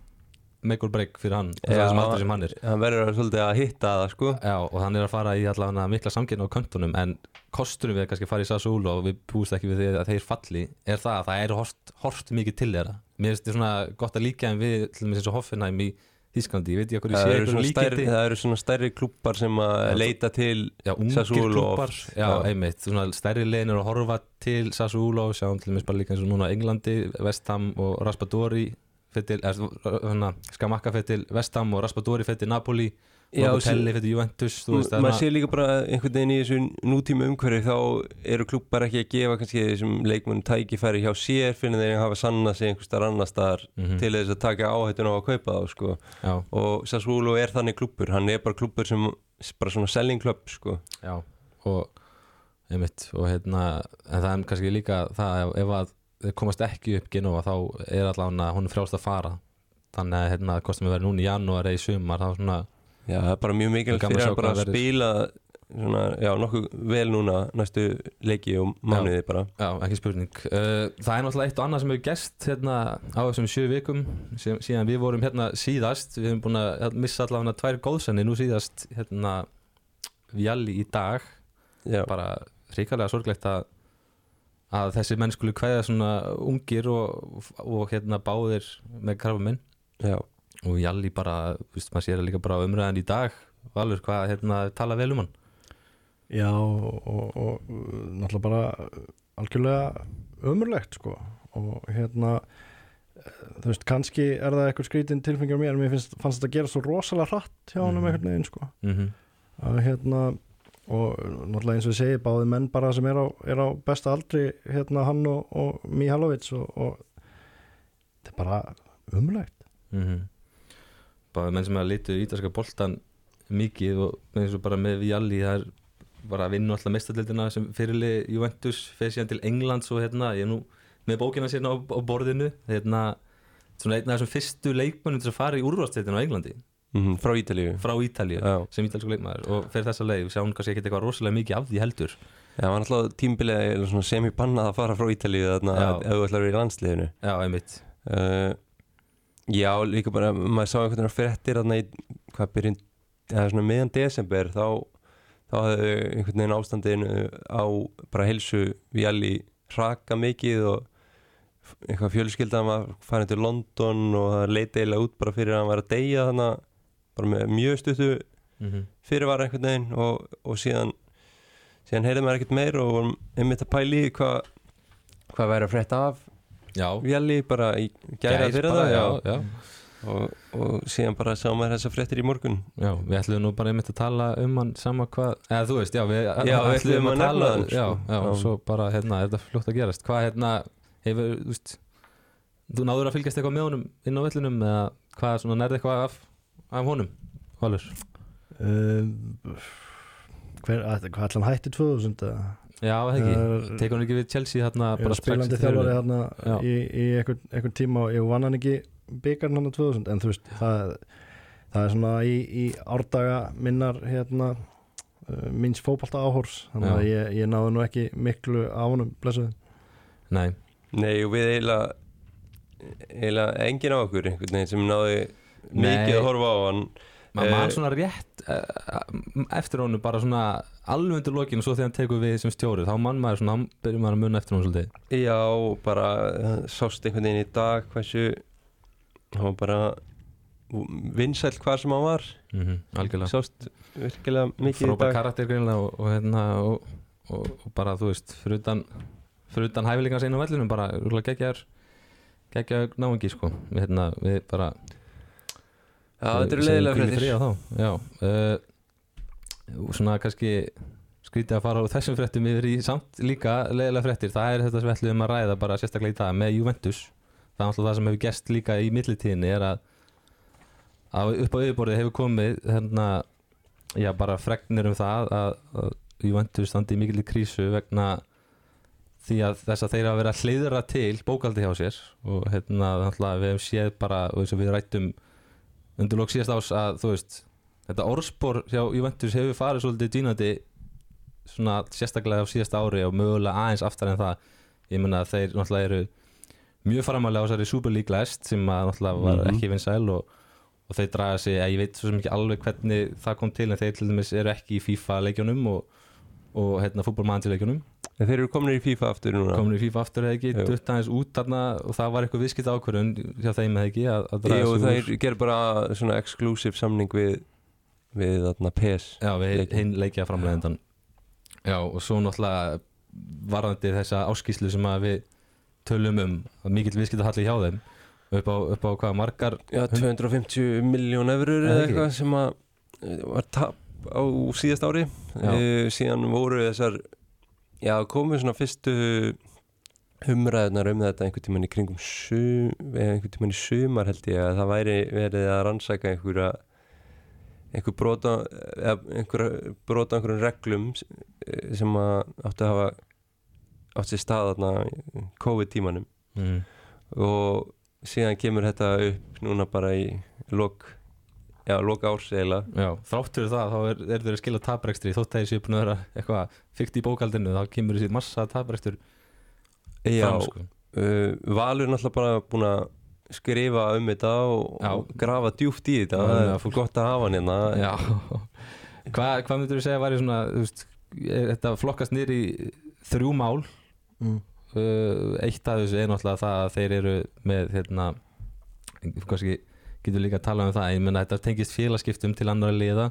make or break fyrir hann, Já. þessum aldrei sem hann er. hann verður svolítið að hitta það sko. Já, og hann er að fara í allavega mikla samkeppni á köntunum en kosturum við að kannski fara í Sassúl og við búist ekki við því að þeir falli er það að það er hort, hort mikið til þeirra. Mér finnst þetta svona gott að líka en við til og Hoffenheim í Þísklandi, ég veit ekki okkur ég sé það eru svona stærri klúppar sem að leita til Já, ungir klubbar Já, einmitt, svona stærri leginir að horfa til Sassuolo, sjáum til dæmis bara líka eins og núna Englandi, Vestham og Raspadori fyrir svona Skamakka fyrir Vestham og Raspadori fyrir Napoli Locatelli fyrir Juventus maður sé líka bara einhvern veginn í þessu nútíma umhverfi þá eru klúppar ekki að gefa kannski þessum leikmunum tækifæri hjá sér fyrir þeir hafa sannað sig einhver starf annar staðar Mhm. til þess að taka áhættun á að kaupa þá sko. Og Sassuolo er þannig klúppur hann er bara klúppur sem bara svona selling club sko. já, og einmitt, og hérna en það er kannski líka það ef, að þeir komast ekki upp Genova þá er allavega hún frjálst að fara þannig að hérna, kostum við verið núna í janúar eða í sumar, þá svona Já, það er bara mjög mikilvægt að fyrir að verður. spila svona, já, nokkuð vel núna næstu leiki og mánuði bara. Já, ekki spurning. Uh, Það er náttúrulega eitt og annað sem hefur gest hérna á þessum sjö vikum sem, síðan við vorum hérna síðast. Við hefum búin að hérna, missa allavega tvær góðsenni nú síðast hérna Vjalli í dag. Já, bara ríkalega sorglegt að að þessi menn skulu kveða svona ungir og, og hérna báðir með krafuminn já, og Vjalli bara, þú veist, maður sér það líka bara umræðan í dag. Valur, hvað hérna tala vel um hann? Já og, og, náttúrulega bara algjörlega ömurlegt sko. Og hérna þú veist, kannski er það eitthvað skrítin tilfengjur mér, en mér finnst, fannst þetta að gera svo rosalega hratt hjá hann um Mhm. einhvern veginn sko. Mm að hérna og náttúrulega eins og ég segi, báði menn bara sem er á, er á besta aldri hérna hann og, og Mihalovic og, og þetta er bara ömurlegt. Mm bara menn sem að litu ítalska boltan mikið og eins og bara með Vialli það er bara að vinna alltaf mestallildina sem fyrirli Juventus fyrir síðan til Englands og hérna, ég er nú með bókina sérna á, á borðinu hérna, svona einn af þessum fyrstu leikmönnum til að fara í úrvastleitin á Englandi. Mm frá Ítalíu. Frá Ítalíu Já, sem ítalsku leikmaður og fyrir þessa leik sjá hún kannski ekkert eitthvað rosalega mikið af því heldur. Já hann alltaf tímbilið sem ég bannað að fara frá Ítalíu að vera í landsliðinu. Já, einmitt. Uh, Já, líka bara maður sá einhvern veginn fréttir hvað byrjun, eða svona meðan desember þá, þá hafði einhvern veginn ástandinu á bara helsu Vjalli raka mikið og eitthvað fjölskyldan var farin til London og það leiti eiginlega út bara fyrir að hann var að deyja þannig bara með mjög stuttu mm -hmm. fyrirvara einhvern veginn og, og síðan síðan heyrði maður ekkert meir og vorum einmitt að pæli hvað hvað væri að frétta af Vjalli bara í gæra gær fyrir það já, já. Og, og síðan bara sá maður þessar fréttir í morgun Já, við ætlum nú bara einmitt að tala um hann sama hvað, eða þú veist, já, við, Já, við ætluðum ætluðum að tala hann, Já, sko. já, og svo bara, hérna, er þetta fljótt að gerast Hvað, hérna, hefur, þú veist Þú náður að fylgjast eitthvað með honum inn á vellinum eða hvað, svona, nærði eitthvað af, af honum, Valur um, hver, að, hvað hann hætti 2000 eða? Já, það ekki, Er- tekur hann ekki við Chelsea hérna er bara spilandi þjálfari hérna í, í einhvern, einhvern tíma og ég vann hann ekki byggarn hann á 2000 en þú veist það, það er svona í, í árdaga minnar hérna uh, minns fótbolta áhors þannig Já. að ég, ég náði nú ekki miklu á honum blessuð. Nei, Nei og við eiginlega eiginlega enginn á okkur einhvern veginn sem náði Nei. mikið að horfa á hann. Maður Eh, mann svona rétt eftir honum bara svona alveg undir lokinu og svo þegar hann tekur við sem stjóri þá mann maður svona, hann byrjum maður að munna eftir honum svolítið. Já, bara uh, sást einhvern veginn í dag hversu hann var bara vinsæll hvar sem hann var. Mm algjörlega. Sást virkilega mikið í frábær dag. karakter greinlega og, og, hérna, og, og, bara þú veist fyrir utan, fyrir utan hæfileika sinna á vellinum bara geggjaður geggjaður náungi sko. Við, hérna, við bara Já, þetta eru leiðilega í á þá. já uh, svona kannski skrítið að fara á þessum fréttum yfir í samt líka leiðilega fréttir. Það er þetta sem við ætlum að ræða bara sérstaklega í dag með Juventus. Það er alltaf það sem hefur gest líka í millitíðinni er að, að upp á yfirborðið hefur komið hérna, já bara fregnir um það að, að Juventus standi í mikil krísu vegna því að þess að þeir að vera að hlýðra til bókaldi hjá sér og hérna náttúrulega við hefum séð bara og eins og við rættum undir lók síðast ás að þú veist þetta orðspor hjá Juventus hefur farið svolítið dýnandi svona sérstaklega á síðasta ári og mögulega aðeins aftar en það ég menna að þeir náttúrulega eru mjög framalega á þessari Super League lest sem að náttúrulega var Mhm. ekki vinsæl og, og þeir draga sig, ég veit svo sem ekki alveg hvernig það kom til en þeir til dæmis eru ekki í FIFA leikjunum og, og hérna fútbolmann til leikjunum En þeir eru komin í FIFA aftur núna komin í FIFA aftur eða ekki, Jú. dutt aðeins út þarna og það var eitthvað viðskipt ákvörðun hjá þeim eða ekki að, að draga Jú, sig þeir úr ger bara svona exclusive samning við við þarna PES Já, við hinn leikja framleiðendan Já, og svo náttúrulega varðandi þessa áskýslu sem að við tölum um að mikill viðskipt halli hjá þeim upp á, upp á hvað margar Já, 250 miljón eurur Eða eitthvað sem að eh, var tap á síðast ári. Uh, síðan voru þessar já, komið svona fyrstu umræðunar um þetta einhvern tímann í kringum sum, einhvern tímann í sumar held ég að það væri verið að rannsaka einhverja einhver brota eða einhver brota einhverjum reglum eh, sem að áttu að hafa átt sér stað þarna COVID-tímanum mm. og síðan kemur þetta upp núna bara í lok já, lok árs eiginlega Já, þrátt fyrir það þá er, er þeir að skila taprekstri þótt að þessi búin að vera eitthvað fyrt í bókaldinu þá kemur þessi massa taprekstur já, fram sko. uh, Valur er náttúrulega bara búin að skrifa um þetta og, og grafa djúft í þetta. Það er fyrir gott að hafa hann hérna. Já. Hvað hva myndur þú segja væri svona veist, er þetta flokkast niður í þrjú mál? Mm. uh, eitt af þessu er náttúrulega það að þeir eru með hérna kannski getur líka að tala um það ég menna þetta tengist félagskiptum til annara liða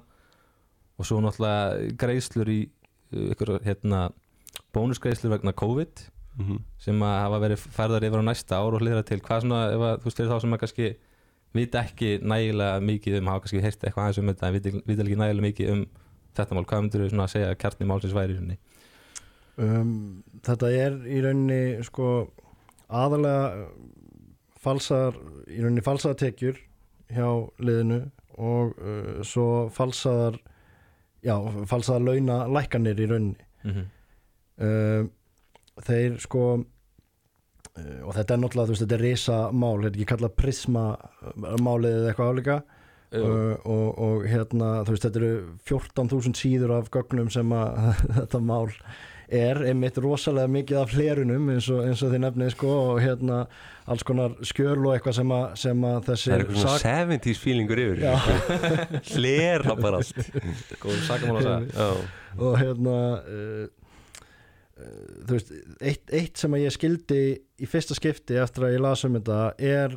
og svo náttúrulega greiðslur í uh, ykkur hérna bónusgreiðslur vegna COVID mm sem að hafa verið færðar yfir á næsta ár og hlýðra til. Hvað svona, ef að, þú veist, fyrir þá sem að kannski vita ekki nægilega mikið um hafa kannski heyrt eitthvað aðeins um þetta en vita, vita ekki nægilega mikið um þetta mál hvað myndur þú svona að segja að kjarni málsins væri um, Þetta er í rauninni sko aðalega falsar í rauninni falsaðar tekjur hjá liðinu og uh, svo falsaðar já, falsaðar launa lækkanir í rauninni. Mm -hmm. uh, þeir sko uh, og þetta er náttúrulega, þú veist, þetta er risa mál, þetta er ekki kallað prisma uh, málið eða eitthvað álíka. Uh, og, og hérna, þú veist, þetta eru 14.000 síður af gögnum sem að þetta mál er einmitt rosalega mikið af hlerunum eins og, eins og þið nefnið sko og hérna alls konar skjöl og eitthvað sem að, sem að þessi það er eitthvað svona 70s feelingur yfir Já. hlera bara allt. Góð sakamál að segja já, og hérna uh, þú veist eitt, eitt sem að ég skildi í fyrsta skipti eftir að ég las um þetta er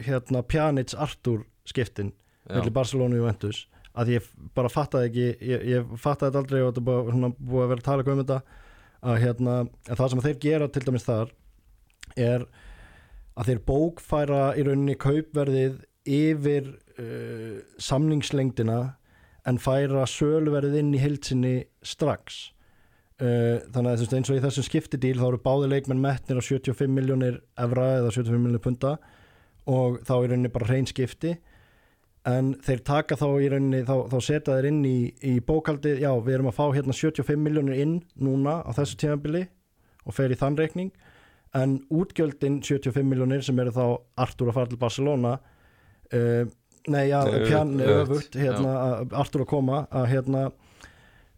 hérna Pjanic Artur skiptin mellir Barcelona og Juventus. Að ég bara fattaði ekki ég, ég fattaði þetta aldrei og þetta bara, svona, búið að vera að tala um þetta að hérna, að það sem þeir gera til dæmis þar er að þeir bókfæra í rauninni kaupverðið yfir uh, samningslengdina en færa söluverðið inn í heilsinni strax þannig að þú veist eins og í þessum skiptidíl þá eru báði leikmenn metnir á 75 miljónir evra eða 75 miljónir punta og þá í rauninni bara hrein skipti en þeir taka þá í rauninni þá, þá setja þeir inn í, í bókaldi já við erum að fá hérna 75 miljónir inn núna á þessu tímabili og fer í þann reikning en útgjöldin 75 miljónir sem eru þá Artur að fara til Barcelona uh, nei já, Nei, pjan öfugt. öfugt hérna, Artur að koma að hérna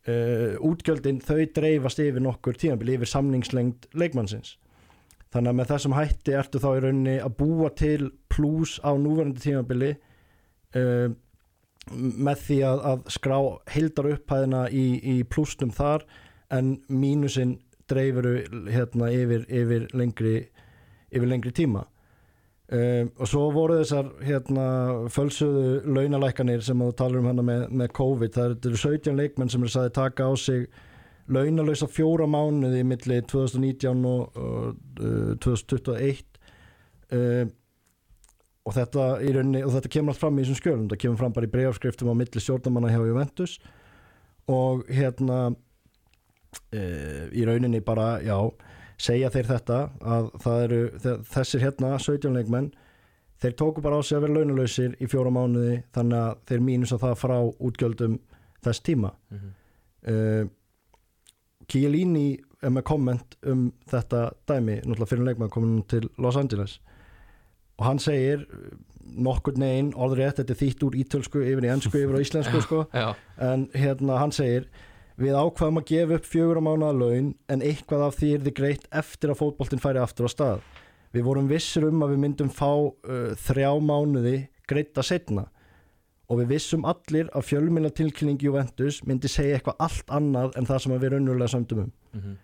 uh, útgjöldin þau dreifast yfir nokkur tímabili yfir samningslengd leikmannsins. Þannig að með þessum hætti ertu þá í rauninni að búa til pluss á núverandi tímabili uh, með því að, að skrá heildar upphæðina í, í plussnum þar en mínusinn dreifuru hérna yfir, yfir lengri yfir lengri tíma um, og svo voru þessar hérna fölsuðu launalækkanir sem þú talar um hana með, með COVID. Það eru 17 leikmenn sem er sagði taka á sig launalösa fjóra mánuði milli 2019 og, uh, 2021 um, og þetta, í rauninni, og þetta kemur allt fram í þessum skjölum, þetta kemur fram bara í breyfskriftum á milli stjórnamanna hjá Juventus. Og hérna uh, í rauninni bara, já segja þeir þetta að eru þe- þessir hérna 17 leikmenn þeir tóku bara á sig að vera launalausir í fjóra mánuði þannig að þeir mínus að það frá útgjöldum þess tíma Mhm. uh, Chiellini er með komment um þetta dæmi, náttúrulega fyrir leikmann komin til Los Angeles og hann segir nokkur negin orðrétt, þetta er þýtt úr ítölsku yfir í ennsku yfir á íslensku sko en hérna hann segir við ákvaðum að gefa upp fjögur á mánuða laun en eitthvað af því er þið greitt eftir að fótboltinn færi aftur á stað. Við vorum vissir um að við myndum fá uh, þrjá mánuði greita setna og við vissum allir að fjölmjöla tilkynning Juventus myndi segja eitthvað allt annað en það sem að við raunverulega sömdum um. Mhm,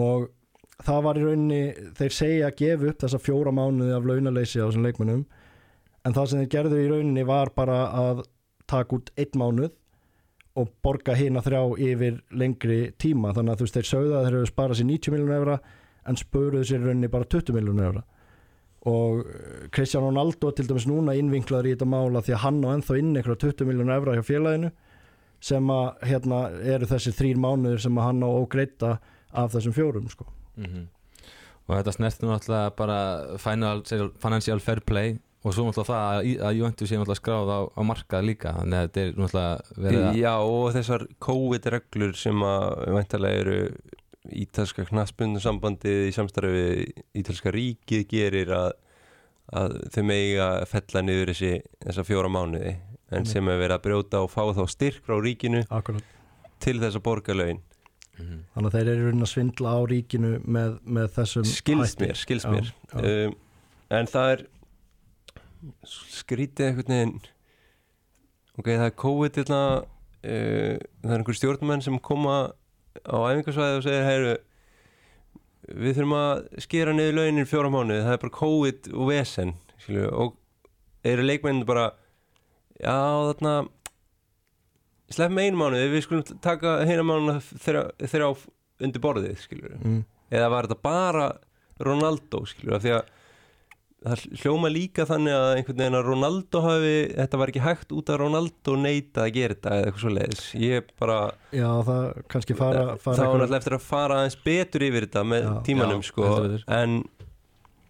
og það var í rauninni þeir segja að gefa upp þessa fjóra mánuði af launaleysi á þessum leikmönnum. En það sem þeir gerðu í rauninni var bara að taka út einn mánuð og borga hina þrjá yfir lengri tíma þannig að þú veist þeir sögðu að þeir hefur sparað sér 90 miljónu evra en spöruðu sér rauninni bara 20 miljónu evra og eh, Cristiano Ronaldo er til dæmis núna innvinklaður í þetta mála því að hann á ennþá inn einhverja 20 miljónu evra hjá félaginu sem að hérna eru þessi þrýr mánuður sem að hann á ógreita af þessum fjórum sko. mhm. Og þetta snerti nú alltaf bara financial fair play og svo náttúrulega það að, að Juventus sé náttúrulega skráð á, á markað líka þannig að þetta er náttúrulega verið að Já, og þessar COVID-reglur sem að væntalega eru ítalska knaspundu sambandið í samstarfi við ítalska ríkið gerir að, að þau megi að fella niður þessi, þessa fjóra mánuði en Mm. sem er verið að brjóta og fá þá styrk frá ríkinu Akkurat. til þess að borga laun Mhm. þannig að þeir eru að svindla á ríkinu með, með þessum skilst mér, skilst Já, mér já. Um, en það er skrítið einhvern veginn. Ok, það er COVID uh, það er einhver stjórnumenn sem koma á æfingarsvæði og segir heyru, við þurfum að skera niður launin fjóra mánuði, það er bara COVID og vesen skilju, og eru leikmennin bara já þarna slepp með einu mánuði, við skulum taka hérna mánuða þeirra, þeirra undir borðið skilju mm. eða var þetta bara Ronaldo skilur af því að það hljóma líka þannig að einhvern veginn að Ronaldo hafi, þetta var ekki hægt út að Ronaldo neita að gera þetta eða eitthvað svo leiðis ég bara, Já, það kannski fara, það fara var einhver- náttúrulega eftir að fara aðeins betur yfir þetta með Já. tímanum Já, sko. en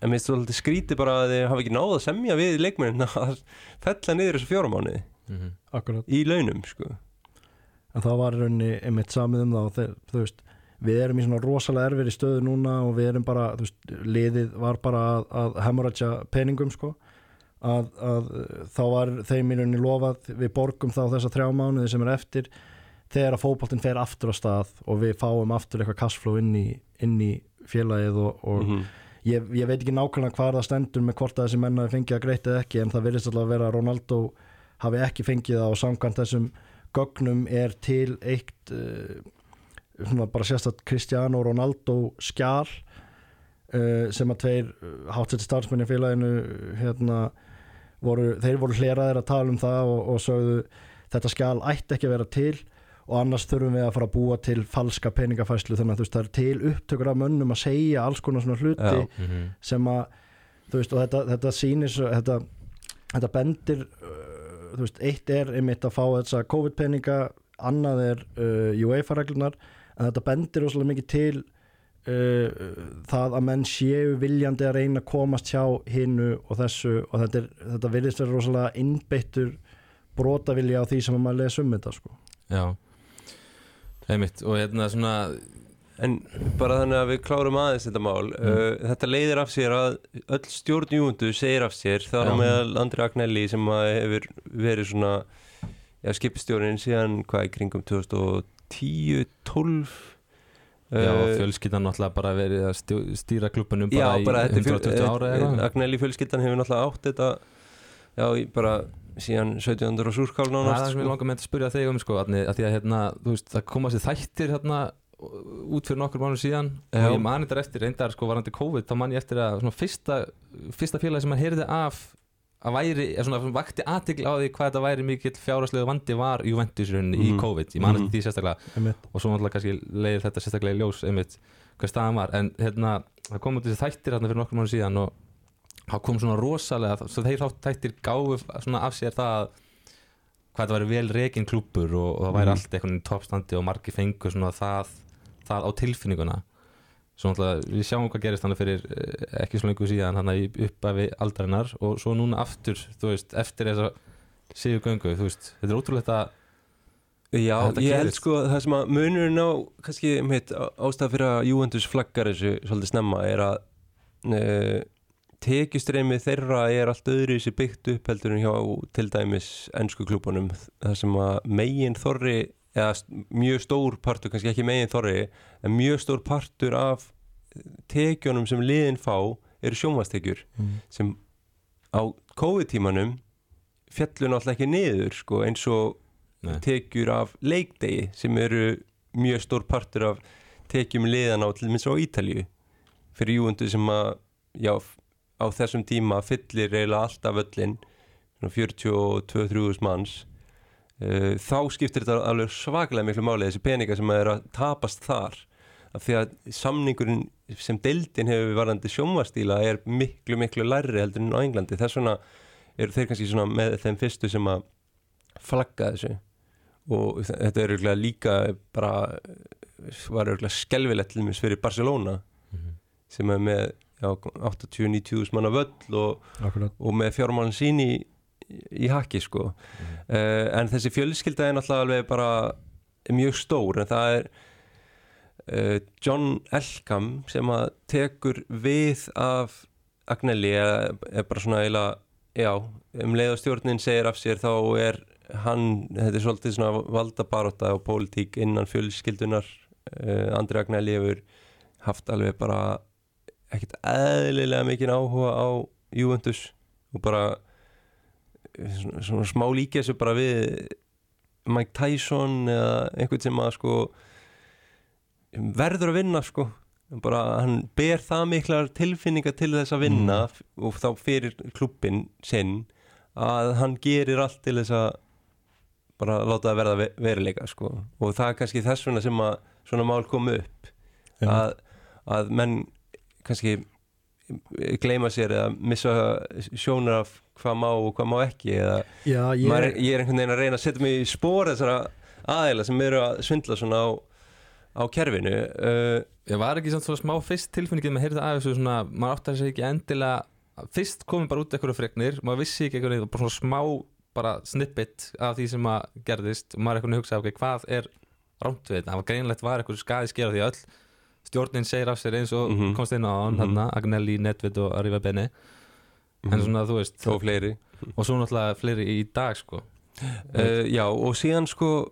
en mér stóð alltaf skrítið bara að þið hafa ekki náð að semja við leikmennin að fella niður þessu fjóramánuði Mhm. Akkurat, í launum sko. En það var í rauninni einmitt samið um það og þeir, þú veist við erum í svona rosalega erfir í stöðu núna og við erum bara, þú veist, liðið var bara að, að hemorrhatja peningum sko að, að þá var þeim í rauninni lofað við borgum þá þessa þrjá mánuði sem er eftir þegar að fótboltinn fer aftur á stað og við fáum aftur eitthvað cashflow inn í, inn í félagið og, og Mhm. ég, ég veit ekki nákvæmlega hvað það stendur með hvort að þessi menn hafi fengið að greita eða ekki en það virðist alltaf að vera að Ronaldo hafi ekki fengið það og samkvæmt þessum gögnum er til eitt uh, svona bara sérstætt Cristiano Ronaldo skjál uh, sem að tveir uh, hátsætti starfsmenn í félaginu uh, hérna, voru, þeir voru hleraðir að tala um það og, og sögðu þetta skjál ætti ekki að vera til og annars þurfum við að fara að búa til falska peningafæslu þannig að þú veist það er til upptökur af mönnum að segja alls konar svona hluti Já. Mhm. sem að þú veist og þetta, þetta sýnir þetta, þetta bendir uh, þú veist, eitt er einmitt að fá þessa COVID-peninga annað er uh, UEFA-reglunar en þetta bendir rosalega mikið til uh, það að menn séu viljandi að reyna að komast hjá hinnu og þessu og þetta, er, þetta virðist vera rosalega innbeittur brotavilja á því sem að maður lesa um þetta sko. Já Einmitt, og hérna svona En bara þannig að við klárum aðeins þetta mál uh, Þetta leiðir af sér að öll stjórn Júndu segir af sér þar á Já. meðal Andri Agnelli sem að hefur verið svona já, skipstjórnin síðan hvað í kringum 2010, 12 Já, uh, fjölskyldan náttúrulega bara verið að stjó, stýra klubunum Já, bara, bara í þetta er fjöl- 120 ára eða eitthvað Agnelli fjölskyldan hefur náttúrulega átt þetta já, bara síðan 1700 og súrkál Það er það nánast sem ég sko. langar með að spyrja þig um sko, að, að því að hérna, þú veist, það koma sér þættir hérna út fyrir nokkur mánu síðan Já. og ég mani þetta eftir reyndar sko varandi COVID þá man ég eftir að svona fyrsta fyrsta félagi sem maður heyrði af að væri, svona vakti aðtikli á því hvað þetta væri mikill fjárhagslegu vandi var Juventus rauninni í Mhm. COVID, ég Mhm. eftir því sérstaklega einmitt. og svo náttúrulega kannski leiðir þetta sérstaklega í ljós einmitt hvað staðan var en hérna það kom út þessi þættir hérna fyrir nokkur mánu síðan og það kom svona rosalega svo þeir þátt þættir gáfu svona af sér það að hvað þetta væri vel rekin klúpur og, og það væri Mhm. allt einhvern veginn toppstandi og margi fengur svona það, það á tilfinninguna svo náttúrulega við sjáum hvað gerist þannig fyrir eh, ekki svo lengur síðan hann uppafi aldarinnar og svo núna aftur þú veist, eftir þessa síðu göngu þú veist, þetta er ótrúlegt að Já, Þetta ég held gerist. sko að það sem að munurinn á kannski mitt ástæða fyrir að Juventus flaggar þessu svolítið snemma er að uh, tekjustreymið þeirra er allt öðru þessi byggt upp heldur en hjá til dæmis ennsku klúbunum það sem að megin þorri eða mjög stór partur, kannski ekki megin þorri en mjög stór partur af tekjunum sem liðin fá eru sjónvastekjur mm. sem á COVID-tímanum fjallu náttúrulega ekki niður sko, eins og Nei. tekjur af leikdegi sem eru mjög stór partur af tekjum liðan á til minnst á Ítalju fyrir júundu sem að já, á þessum tíma fyllir eiginlega alltaf völlin 42-3 manns þá skiptir þetta alveg svaklega miklu máli þessi peninga sem er að tapast þar. Af því að samningurinn sem deildin hefur varandi sjónvastíla er miklu miklu lærri heldur en á Englandi. Þess vegna eru þeir kannski svona með þeim fyrstu sem að flagga þessu. Og þetta er auðvitað líka bara var auðvitað skelvilegt til mér fyrir Barcelona Mhm. sem er með já, 80-90 manna völl og, og með fjármálinn sín í, í haki sko. Uh, en þessi fjölskylda er náttúrulega alveg bara mjög stór en það er uh, John Elkham sem að tekur við af Agnelli er, er bara svona eiginlega já, um leið og stjórnin segir af sér þá er hann, þetta er svolítið svona valdabaróta og pólitík innan fjölskyldunar. Uh, Andri Agnelli hefur haft alveg bara ekkert eðlilega mikið áhuga á Juventus og bara svona, smá líka þessu bara við Mike Tyson eða einhvern sem að sko verður að vinna sko. Bara hann ber það miklar tilfinninga til þess að vinna og þá fyrir klubbin sinn að hann gerir allt til þess að bara láta það verða ve- veruleika sko. Og það er kannski þess vegna sem að svona mál kom upp. Að, að menn kannski gleyma sér eða missa sjónar af hvað má og hvað má ekki eða Já, ég, er, ég er einhvern veginn að reyna að setja mig í spór þessara aðeila sem eru að svindla svona á, á kerfinu uh, Ég var ekki samt svona smá fyrst tilfinningið með að heyrða af þessu svona, maður áttar sig ekki endilega fyrst komið bara út eitthvað fregnir maður vissi ekki eitthvað, bara svona smá bara snippet af því sem að gerðist og maður er eitthvað að hugsa, ok, hvað er rámt við þetta, það var greinlegt var eitthvað skaði skera því að öll stjórnin segir af sér eins og Mhm. komst inn á hann, Mhm. mm Agnelli, Nedved og Arriva Bene. En svona þú veist, og fleiri. og svo náttúrulega fleiri í dag sko, uh, já og síðan sko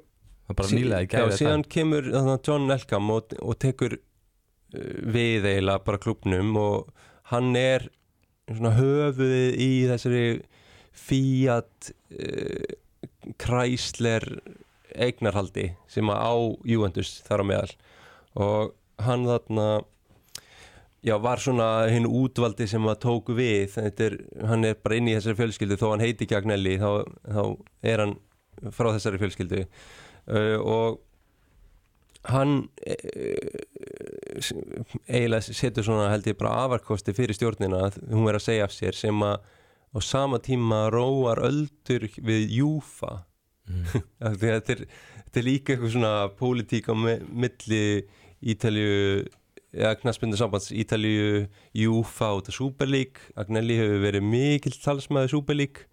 það bara sí- nýlega í já, síðan kemur þarna, John Elkham og, og tekur uh, við eiginlega bara klubnum og hann er svona höfuðið í þessari Fiat uh, Chrysler eignarhaldi sem að á Juventus þar á meðal. Og hann þarna já, var svona hinn útvaldi sem að tók við. Þetta er, hann er bara inn í þessari fjölskyldu. Þó hann heiti ekki Agnelli þá, þá er hann frá þessari fjölskyldu. Uh, og hann uh, eiginlega setur svona held ég bara afarkosti fyrir stjórnina að hún er að segja af sér sem að á sama tíma róar öldur við Júfa. Mm. Þetta er, þetta er líka eitthvað svona pólitík á mi- milli Ítalju eða knaspindu sambands Ítalju, Júfa og þetta Super League. Agnelli hefur verið mikill talsmaður Super League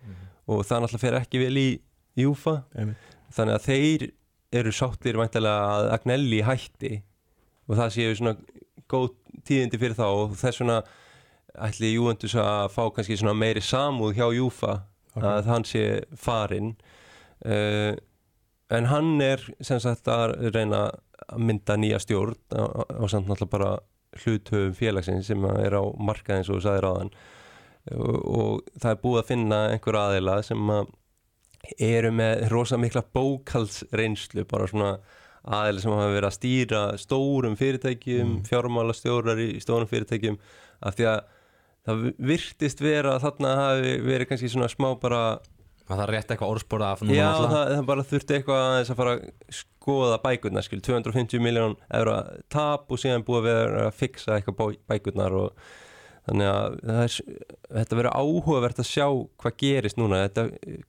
og það náttúrulega fer ekki vel í Júfa. Þannig að þeir eru sáttir væntalega að Agnelli hætti og það séu svona góð tíðindi fyrir þá og þess vegna ætli Júventus að fá kannski svona meiri samúð hjá Júfa að hann sé farinn. Uh, en hann er sem sagt að reyna að mynda nýja stjórn á samt náttúrulega bara hluthöfum félagsins sem er á markaðins og þú sagðir á hann og, og það er búið að finna einhver aðeila sem að eru með rosa mikla bókalsreynslu bara svona aðeila sem hafa verið að stýra stórum fyrirtækjum, Mm. fjármálastjórar í stórum fyrirtækjum af því að það virtist vera að þarna hafi verið kannski svona smá bara það þarf rétt eitthvað orðspóra af núna Já, það, það bara þurfti eitthvað aðeins að fara að skoða bækurnar, skil, 250 miljón evra tap og síðan búið að vera að fixa eitthvað bæ- bækurnar og þannig að það er, þetta verður áhugavert að sjá hvað gerist núna, þetta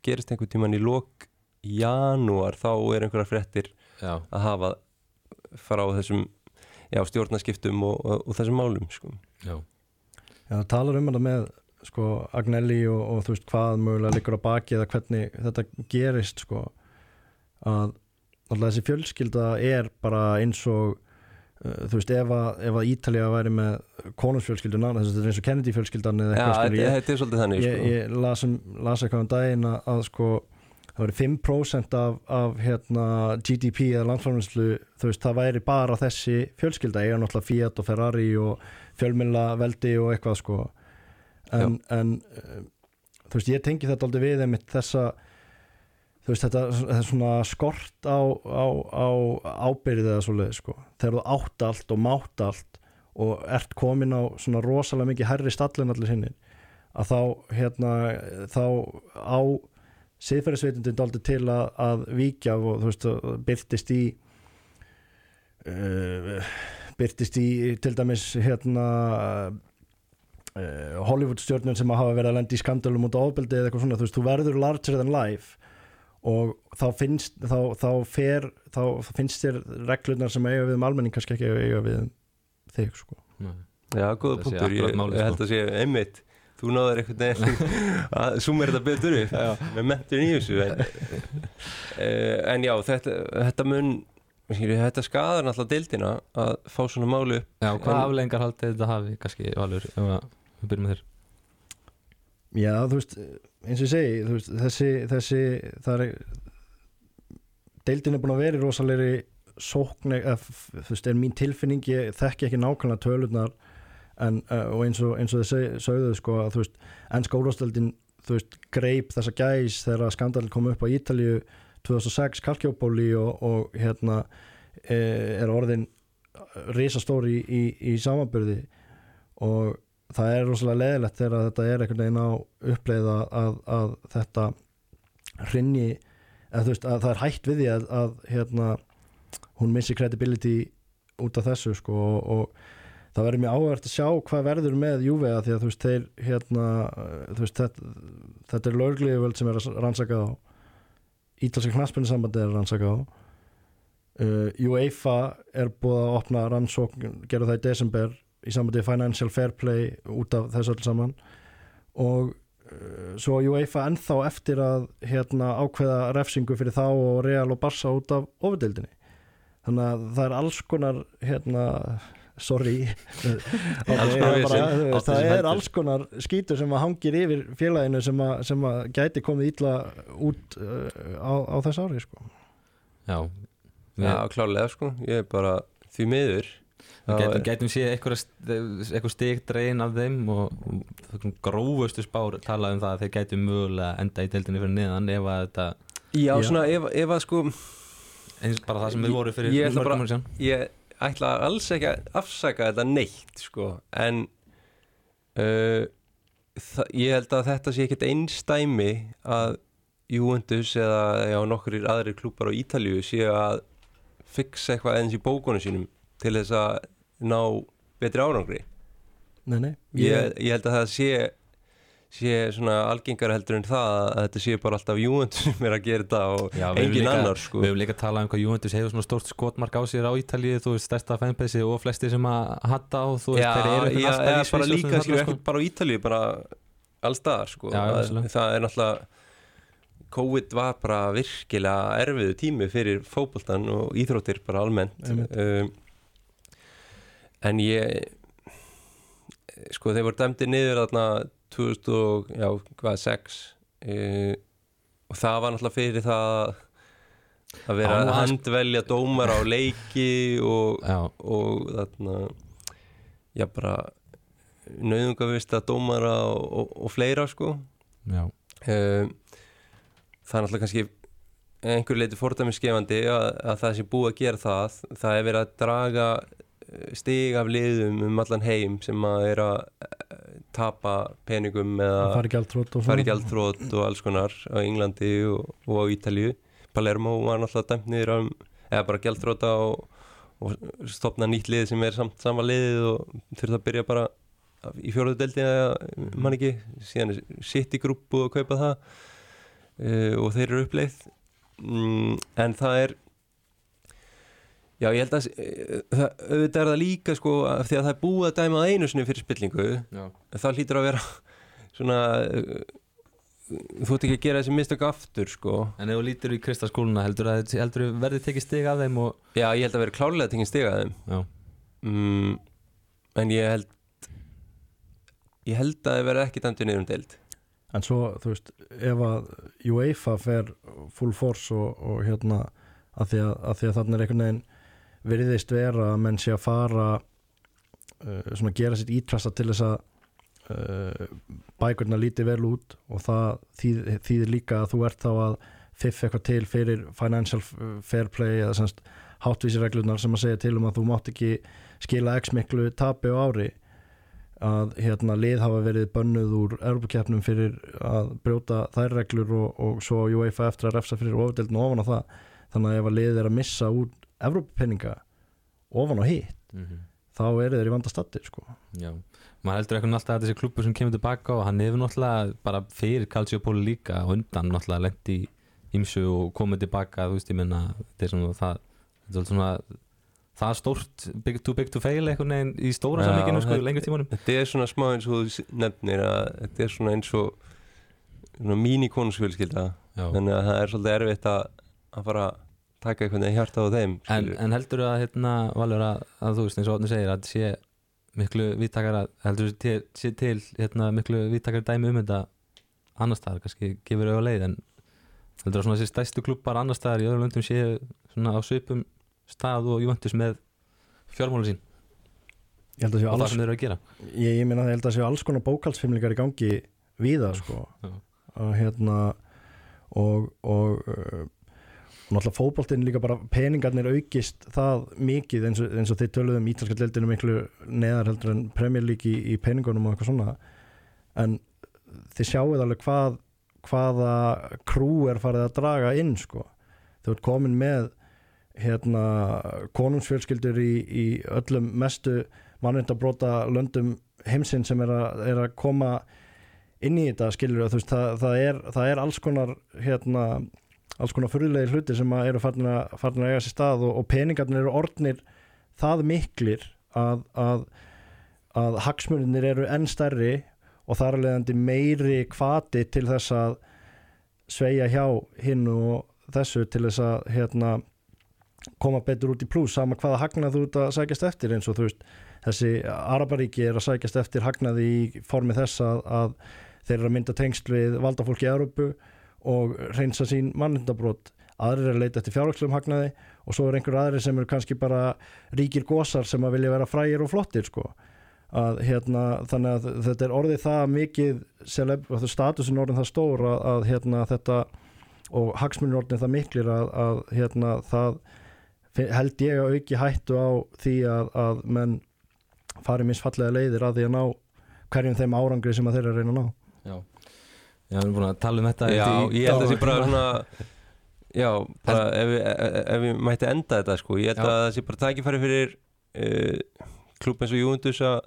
gerist einhvern tíman í lok janúar, þá er einhverja fréttir Já. að hafa fara á þessum já, stjórnaskiptum og, og, og þessum málum, sko. Já. Já, talar um þetta með sko, Agnelli og, og þú veist hvað mögulega liggur á baki eða hvernig þetta gerist sko, að alltaf þessi fjölskylda er bara eins og uh, þú veist, ef að, ef að Ítalía væri með konungsfjölskylduna, þess að þetta er eins og Kennedy fjölskyldan eða eitthvað þetta skilur ég, þannig ég, sko. ég las, um, las eitthvað um daginn að, að sko það væri 5% af, af hérna, GDP eða landframlýslu þú veist, það væri bara þessi fjölskylda eiga náttúrulega Fiat og Ferrari og fjölmjöla veldi og eitthvað sko en, en uh, þú veist, ég tengi þetta aldrei við einmitt þessa þú veist, þetta, þetta er svona skort á, á, á ábyrðið eða svoleið sko, þegar þú átt allt og mátt allt og ert komin á svona rosalega mikið herri stallin allir sinni að þá hérna þá á siðferðisveitundin daldi til að, að víkja og þú veist byrtist í uh, byrtist í til dæmis hérna Hollywood stjórnum sem hafa verið að lenda í skandalum út á ofbeldi eða eitthvað svona, þú veist, þú verður larger than life og þá finnst þá, þá fer, þá, þá finnst þér reglunar sem eiga við um almenning kannski ekki eiga við um þig sko. Nei. Já, góða punktur, ég, ég held sko. að sé einmitt þú náður veginn að sumir þetta betur upp með mentur í þessu en, uh, en já, þetta, þetta mun þetta skadar náttúrulega deildina að fá svona málu upp. Já, hvað En- aflengar haldið þetta hafi kannski valur? Ef að við byrjum með þér. Já, þú veist, eins og ég segi veist, þessi, þessi er deildin er búin að vera rosalegri sókn f- þú veist, er mín tilfinning ég þekki ekki nákvæmlega tölurnar en, uh, og eins og, eins og þið seg- sögðu sko að þú veist, enn skólastöldin þú veist, greip þessa gæs þegar skandal kom upp á Ítalíu 2006 Kalkjópóli og, og hérna e, er orðin risastóri í, í, í samanbyrði og það er rosalega leðilegt þegar þetta er einhvern veginn á uppleið að, að, þetta hrinni eða þú veist að það er hægt við því að, að hérna, hún missi credibility út af þessu sko og, og það verður mjög áhverð að sjá hvað verður með Juve að því að þú veist þeir hérna, þú veist þetta, þetta er lögliðvöld sem er að rannsaka á Ítalska knaspunni sambandi er að rannsaka á uh, UEFA er búið að opna rannsókn, gera það í desember í sambandi við financial fair play út af þessu öll saman. Og uh, svo UEFA ennþá eftir að hérna, ákveða refsingu fyrir þá og Real og Barca út af ofurdeildinni. Þannig að það er alls konar hérna, sorry Alls konar bara, veist, það er alls konar skítur sem að hangir yfir félaginu sem að, sem að gæti komið ítla út uh, á, á þess ári sko. Já, Já, klálega sko, ég er bara því miður við gætum séð eitthvað, stig dregin af þeim og, og grófustu spár talað um það að þeir gætu mögulega enda í deildinni fyrir neðan ef að þetta Já, Já. svona ef, ef að sko eins bara það sem við voru fyrir Ég ætla mörgum bara- árum síðan. ég ætla alls ekki að afsaka þetta neitt sko en uh, ég held að þetta sé ekkert einstæmi að Juventus eða já, nokkur aðrir klúpar á Ítalíu séu að fixa eitthvað eins í bókunum sínum til þess að ná betri árangri? Nei, nei, ég, ég held að það sé sé svona algengar heldur en það að þetta sé bara alltaf Juventus sem er að gera þetta og Já, engin líka- annar sko. Við hefum líka talað um hvað Juventus hefur svona stórt skotmark á sér á Ítalíu, þú veist, stærsta fanbase og flesti sem að hatta á, þú veist, þeir eru já, alltaf eða í bara Sviss og líka, skilur, þarna, ekki bara á Ítalíu bara allstaðar, sko. Já, það, það er náttúrulega COVID var bara virkilega erfiðu tími fyrir fótboltan og íþróttir bara almennt. Einmitt. um, en ég sko þeir voru dæmdi niður þarna 2006 uh, og það var náttúrulega fyrir það að vera að aðeins- handvelja dómar á leiki og og þarna já bara nauðungavista dómara og, og, og fleira sko. Já, um, það er náttúrulega kannski einhver leiti fordæmisgefandi að, að það sem búið að gera það. Það er verið að draga stig af liðum um allan heim sem að er að eh, tapa peningum eða fari gjaldþrótt og alls konar á Englandi og, og á Ítalíu. Palermo var náttúrulega dæmt niður um, eða bara gjaldþróta og, og stopna nýtt lið sem er samt sama liðið og þurft að byrja bara í fjóruðu deldi eða mann ekki síðan sitt í grúpu og kaupa það uh, og þeir eru uppleið. Mm, en það er já ég held að uh, það, auðvitað er það líka sko af því að það er búið að dæma einu sinni fyrir spillingu já. það hlýtur að vera svona uh, þú ert ekki að gera þessi mistök aftur sko. En ef þú lítur í kristaskóluna heldur að heldur að verði tekið stig af þeim og Já, ég held að vera klárlega að tengja stiga þeim. Mm, En ég held Ég held að það verði ekki dæmdu niður um deild. En svo, þú veist, ef að UEFA fer full force og, og hérna, að því að, að því að þannig er einhvern veginn virðist vera að menn sé að fara uh, svona gera sitt ítrasta til þess að uh, bækurna líti vel út og það þýð, þýðir líka að þú ert þá að fiff eitthvað til fyrir financial fair play eða semst hátvísireglunar sem að segja til um að þú mátt ekki skila x miklu tapi á ári. Að hérna lið hafa verið bönnuð úr Europakefnum fyrir að brjóta þær reglur og, og svo UEFA eftir að refsa fyrir ofdeldin ofan á það. Þannig að ef að lið er að missa út Europapenninga ofan á hitt mm þá eru þeir í vanda stattir sko. já. Maður heldur eitthvað alltaf að þessi klubur sem kemur tilbaka og hann hefur náttúrulega bara fyrir Calciopoli líka og undan náttúrulega lendi ímsu og komið tilbaka þú veist ég minna þetta er svona það er svona það er stórt big, too big to fail eitthvað neginn í stóra Já, samlíkinu sko, lengur tímanum. Þetta er svona smá eins og þú nefnir að þetta er svona eins og mínikonusfjölskylda þannig að það er svolítið erfitt að, að fara að taka einhvern veginn hjarta á þeim en, en heldur að hérna Valur að, að þú veist eins og Otni segir að sé miklu vittakara heldur sé til, sé til hérna, miklu vittakara dæmi um þetta annar staðar, kannski gefur auðvitað leið en heldur að svona þessi stæstu klubbar annar staðar í öðrum löndum séu svona á svipum stað og Juventus með fjármála sín ég held að séu og það alls sem þeir eru að gera ég, ég meina að ég held að séu alls konar bókaldsfimlingar í gangi víða sko. Já. að hérna og, og uh, náttúrulega fótboltinn líka bara peningarnir aukist það mikið eins og, eins og þið töluðum ítalska deildinu miklu neðar heldur en League í, í peningunum og eitthvað svona en þið sjáuð alveg hvað hvaða krú er farið að draga inn sko. þau ert komin með hérna konungsfjölskyldur í, í öllum mestu mannvindabróta löndum heimsinn sem er að, er að koma inn í þetta skilur það, það, er, það er alls konar hérna, alls konar fyrirlegi hluti sem eru farin að, farin að eiga sér stað og, og peningarnir eru orðnir það miklir að, að, að hagsmunir eru enn stærri og þar að leiðandi meiri kvati til þess að sveia hjá hinn og þessu til þess að hérna, koma betur út í pluss sama hvaða hagnað þú ert að sækjast eftir eins og þú veist þessi Araparíki er að sækjast eftir hagnaði í formi þess að, að þeir eru að mynda tengsl við valdafólki í Európu og reynsa sín mannindabrót aðrir er að leita eftir fjárhagslegum hagnaði og svo er einhver aðrir sem eru kannski bara ríkir gósar sem að vilja vera frægir og flottir sko. Að hérna þannig að þetta er orðið það mikið celeb, statusin orðin það stór að, að hérna þetta og hagsmunir orðin það miklir að, að hérna það held ég að auki hættu á því að, að menn fari misfallega leiðir að því að ná hverjum þeim árangri sem að þeir eru að reyna að ná. Já, Já við erum búin að tala um þetta Já, ég held að það sé bara svona Já, bara ef, við- ef, við mætti enda þetta sko, ég held Já. að það sé bara tækifæri fyrir uh, klúb eins og Júndus að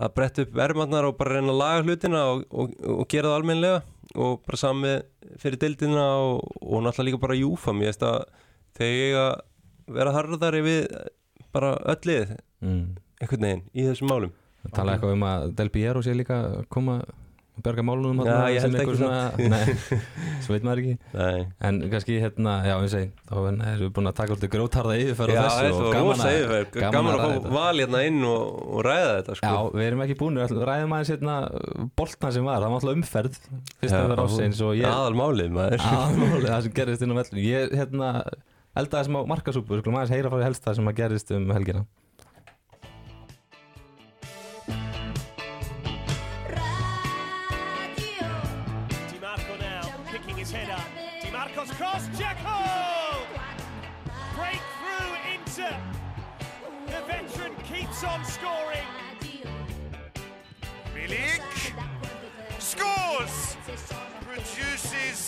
að bretta upp verðmarnar og bara reyna að laga hlutina og, og, og gera það almennilega og bara sami fyrir dildina og, og náttúrulega líka bara Júfa mér veist að þegar ég að vera harðari við bara öll lið mm. einhvern veginn í þessum málum Það tala eitthvað um að Del Piero sé líka koma berga málunum Já, ég held ekki svona, nei, svo veit maður ekki. Nei, en kannski hérna, já, ég segi þá erum við búin að taka alltaf grótarða yfirferð Já, þessu og gaman að, gaman gaman að að fá val hérna inn og, og ræða þetta sko. Já, við erum ekki búin, við ræðum aðeins hérna boltna sem var, það var alltaf umferð fyrst að vera ásins og ég Aðalmálið maður. Aðmálið það sem gerist inn á vellu ég hérna eldaði sem á markasúpu, skulum aðeins heyra frá því helsta sem að gerist um helgina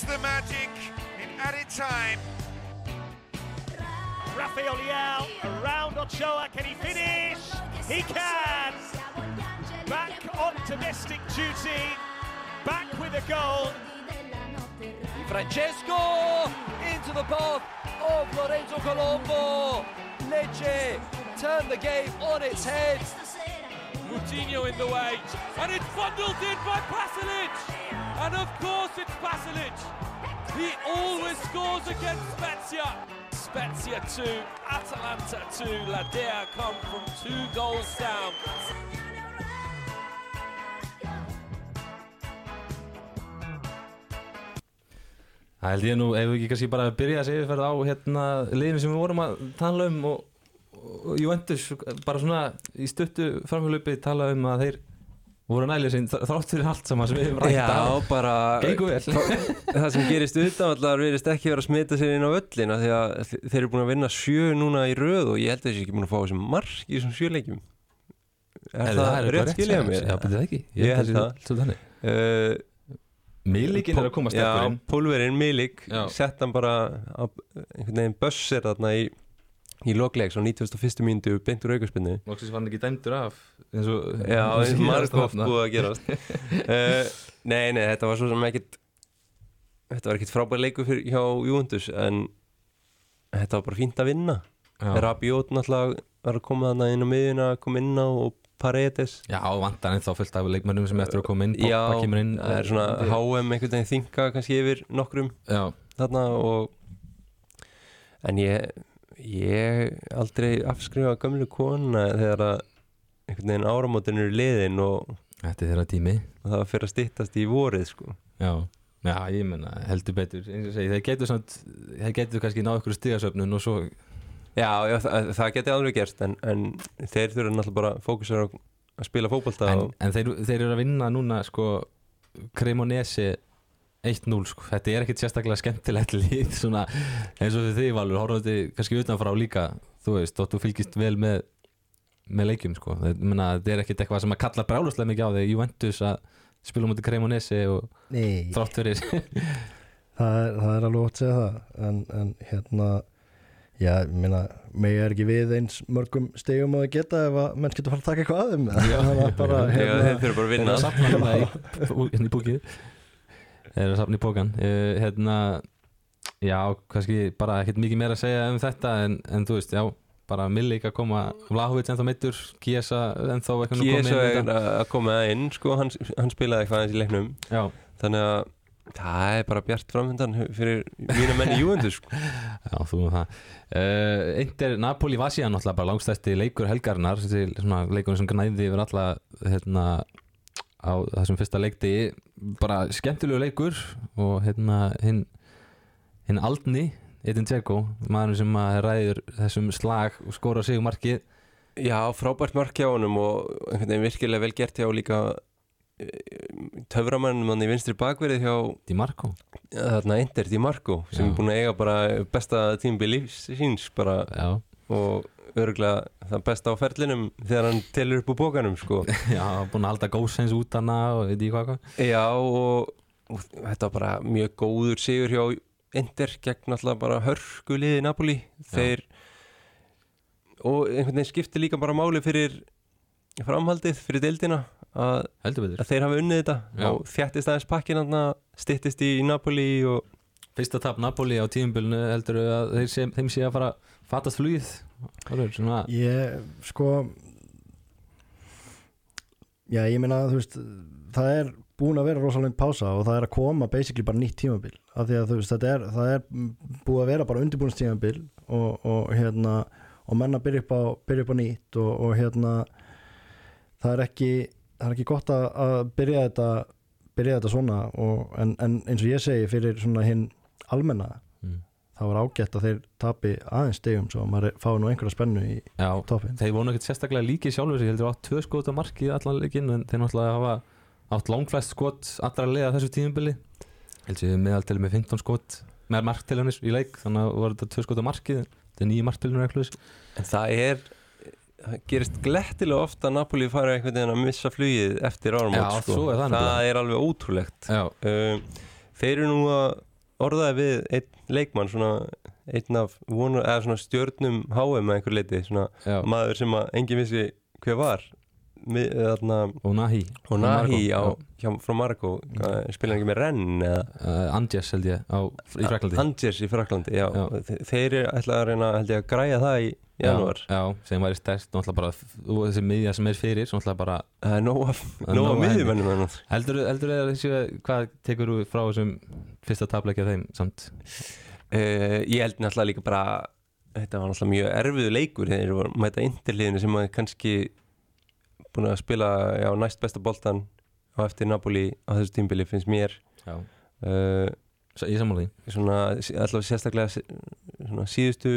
produces the magic in added time. Rafael Leao around Ochoa. Can he finish? He can. Back on domestic duty. Back with a goal. Francesco into the path of Lorenzo Colombo. Lecce turn the game on its head. Coutinho in the way, and it's bundled in by Pasalic. And of course, good. He always scores against Spezia. Spezia 2, Atalanta 2. Ladea come from two goals down. Það held ég nú, ef við ekki kannski bara byrja að segja fyrir á hérna liðinu sem við vorum að tala um og, og Juventus bara svona í stuttu framhjálpi tala um að þeir voru nælið sinn þrátt fyrir allt saman sem við hefum rætt Já, á bara Gengur vel. það sem gerist utanvallar verðist ekki vera að smita sér inn á öllina því að þeir eru búin að vinna sjö núna í röð og ég held að þessi ekki búin að fá þessum mark í þessum sjöleikjum Er það rétt skiljaði mér? Já, betur það ekki. Ég held það. það þannig. Uh, Milikinn er að koma sterkur inn Já, pólverinn Milik. Já. sett hann bara á einhvern veginn bussir þarna í, í lokleik svo 91. mínútu beint úr aukarspinnu Loksins var hann ekki dæmdur af eins og Já, eins og margóft búið að gerast. Uh, Nei, nei, þetta var svo sem ekkit Þetta var ekkit frábær leikur fyrir, hjá Juventus en þetta var bara fínt að vinna. Já. Rabiot náttúrulega var að koma þarna inn á miðuna kom inn á og Paredes. Já, vantar ennþá fullt af leikmennum sem eftir að koma inn. Já, inn. það er svona HM einhvern veginn þinga kannski yfir nokkrum Já, þarna og en ég ég aldrei afskrifa gömlu kona þegar að einhvern veginn áramótin eru liðin og, þetta er þeirra tími. og það fyrir að styttast í vorið sko. Já, já ég menna heldur betur. Segi, þeir getur samt þeir getur kannski náðu ykkur stigasöfnun og svo Já, já það, það geti alveg gerst en, en þeir þurfa náttúrulega bara á að spila fótbolta en, og, en þeir, þeir eru að vinna núna sko Cremonese 1-0 sko. þetta er ekkit sérstaklega skemmtilegt lið svona eins og þið Valur horfandi kannski utanfrá líka þú veist, og þú fylgist vel með með leikjum sko, þetta er ekkit eitthvað sem að kalla brjáluslega mikið á þig. Juventus að spila mútið Cremonese og þrátt fyrir það er, það er alveg ótt að segja það. En, en hérna já, ég meina, mig er ekki við eins mörgum stegum að geta ef að menn getur fara að taka eitthvað að að bara, já, þeir hérna, þurfa bara að Þeir eru vinna að safna hérna í, bú- hérna í búkið Þeir eru að safna í bókan uh, Hérna Já, kannski bara ekkert mikið meira að segja um þetta en, en þú veist, já bara Millik að koma, Vlahovic ennþá meittur Kiesa ennþá eitthvað nú Kiesa er að koma inn sko, hann, hann spilaði eitthvað aðeins í leiknum. Já, þannig að það er bara bjart framöndan fyrir mína menni Juventus sko. já, þú um það. Uh, Eitt er Napoli Vasía náttúrulega bara langstæsti leikur helgarinnar þessi leikur sem gnæði yfir alla hérna á þessum fyrsta leikti bara skemmtilegu leikur og hérna hinn hinn Aldni, Edin Dzeko maður sem ræður þessum slag og skora sig markið Já, frábært mark hjá honum og einhvern veginn virkilega vel gert hjá líka töframannum hann í vinstri bakverið hjá Di Marco. Þarna Ender Di Marco sem Já. er búin að eiga bara besta tímbi lífs síns bara. Já, og örgulega það besta á ferlinum þegar hann telur upp úr bókanum sko. Já búin að halda góðsens út hana og veit ég hvað Já og, og þetta var bara mjög góður sigur hjá Ender gegn alltaf bara hörku liði Napoli. Þeir og einhvern veginn skipti líka bara máli fyrir framhaldið, fyrir deildina að, að þeir hafa unnið þetta. Já. og þjættist aðeins pakkin stittist í Napoli og Fyrsta tap Napoli á tíðumbilinu heldur að þeir sé, þeim sé að fara að fatast flugið svona ég sko já, ég meina, þú veist það er búin að vera rosalega pása og það er að koma basically bara nýtt tímabil af því að þú veist, er, það er búið að vera bara undirbúinst tímabil og, og hérna, og menna byrja upp á byrja upp á nýtt og, og hérna það er ekki það er ekki gott að, byrja þetta byrja þetta svona og, en, en eins og ég segi fyrir svona hinn almenna. Það var ágætt að þeir tapi aðeins stegum svo að maður fái nú einhverja spennu í Já, toppin þeir voru ekkert sérstaklega líkið sjálfur sig heldur átt tvö skot á marki allan leikinn en þeir náttúrulega hafa átt langflest skot allra liða þessu tíðumbili heldur ég meðaltali með 15 skot með marktilunis í leik þannig að voru þetta tvö skot á markið þetta er nýju marktilunir eitthvað en það er það gerist glettilega ofta að Napoli fara einhvern veginn að missa flugið eftir áramót Já, sko. er það það er alveg ótrúlegt. Um, þeir eru nú að orðaði við einn leikmann svona einn af vonu, eða svona stjörnum HM að einhver leiti, svona maður sem að engin vissi hver var. Mi- þarna, og Nahi og Nahi Marokko, á, hjá, frá Margo spila ekki með Renn eða? Uh, Andjes held ég á, í Fraklandi Angers í Fraklandi, já, Já. Þe- þeir eru ætla að reyna að græja það í janúar. Já, sem væri stærst bara, þessi miðja sem er fyrir bara, Það er nóg af, Það nóg nóg af af miðjumennum hennar heldur heldur eða þessi hvað tekur þú frá þessum fyrsta tableikja þeim samt? Uh, Ég held náttúrulega líka bara Þetta var náttúrulega mjög erfiðu leikur þegar að mæta interliðinu sem að kannski búin að spila já, næst besta boltan á eftir Napoli á þessu tímbili finnst mér. Uh, í sammáli svona allavega sérstaklega síðustu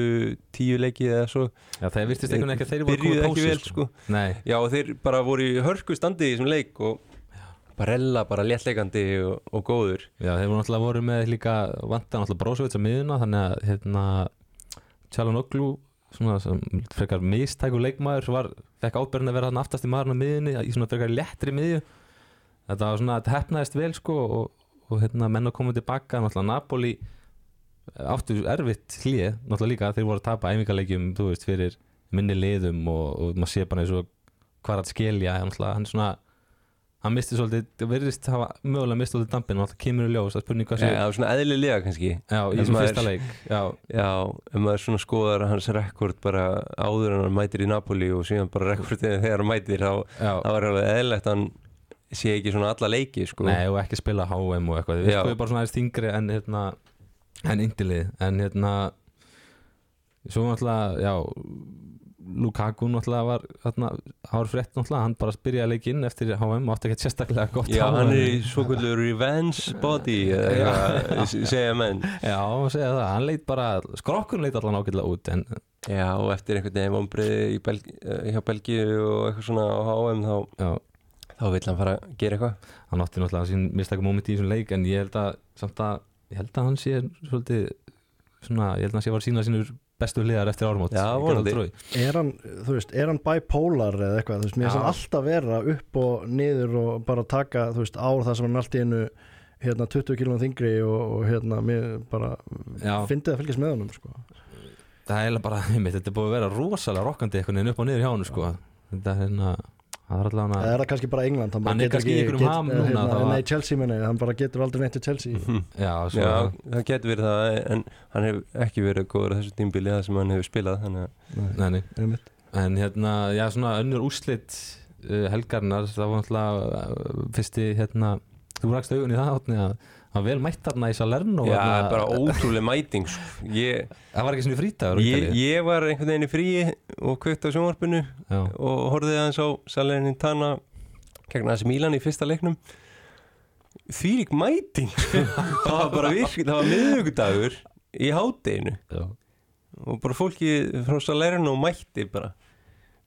tíu leiki eða svo. Já, það virtist einhvern veginn ekki að þeir voru komið pásu vel sko. Nei, Já og þeir bara voru í hörku standi í þessum leik og Barella bara léttleikandi og, og góður. Já, þeir voru náttúrulega voru með líka vantan náttúrulega Brósovits að miðuna þannig að hérna Tjalanoglu svona sem frekar mistækur leikmaður var, fekk ábyrðin að vera þarna aftast í maðurinn á miðunni í svona frekar léttri miðju. Þetta var svona, þetta hefnaðist vel sko og, og hérna menn að koma tilbaka náttúrulega Napoli áttu erfitt hlið, náttúrulega líka þeir voru að tapa æfingaleikjum, þú veist, fyrir minni liðum og, og maður sé bara eins og hvað að skilja, hann svona hann misti svolítið, verðist hafa mögulega misti svolítið dampin, náttúrulega kemur í ljós að spurning hvað sé, Já, svona eðlilega kannski. Já, í en þessum fyrsta leik já, Já, ef maður svona skoðar hans rekord bara áður en hann mætir í Napoli og síðan bara rekordið þegar hann mætir þá það var alveg eðlilegt hann sé ekki svona alla leiki sko. nei og ekki spila HM og eitthvað, við skoðum bara svona aðeins þingri en hérna, en indilið en hérna svo náttúrulega, já Lukaku náttúrulega var hérna, hár frétt náttúrulega, hann bara byrjaði leikinn eftir HM, átti ekkert sérstaklega gott Já, hann er í svokullu revenge body eða segja menn. Já, og segja það, hann leit bara skrokkurinn leit allan ágætlega út en Já, og eftir einhvern veginn vombriði Belg, eh, hjá Belgíu og eitthvað svona á HM þá, já, þá vill hann fara að gera eitthvað. Hann átti náttúrulega sín mistaka moment í þessum leik en ég held að samt að, ég held að hann sé svolítið svona, ég held að hann sé að var sína sínur bestu hliðar eftir trúið. Er hann, er hann bipolar eða eitthvað, þú veist, mér Já. hann alltaf vera upp og niður og bara taka, þú veist, ár þar sem hann allt í einu hérna 20 kilóna þingri og, og hérna, mér bara fyndið að fylgjast með honum, sko Það er bara, einmitt, þetta er búið að vera rosalega rokkandi einhvern veginn upp og niður hjá hann sko. þetta er hérna, það er allavega eða er það kannski bara England, hann bara Hann er getur kannski í ekki einhverjum ham eh, núna, hérna, þá að- nei, Chelsea minni, hann bara getur aldrei neitt til Chelsea. Já, svo Já, það. getur verið það en hann hefur ekki verið góður á þessu tímbili það sem hann hefur spilað þannig að nei, nei. En hérna, já, svona önnur úrslit uh, helgarnar, það var náttúrulega uh, fyrsti, hérna, þú rakst augun í það átni að það var vel mætt þarna í Salerno Já, þarna- bara ótrúlega mæting sko. ég, Það var ekki svona frítagur ég, ég var einhvern veginn í fríi og kveikt á sjónvarpinu Já, og horfði aðeins á Salernin Tana gegn aðeins Mílan í fyrsta leiknum. Þvílík mæting sko. það var bara virk, það var miðugudagur í hádeginu. Já, og bara fólki frá Salerno mætti bara.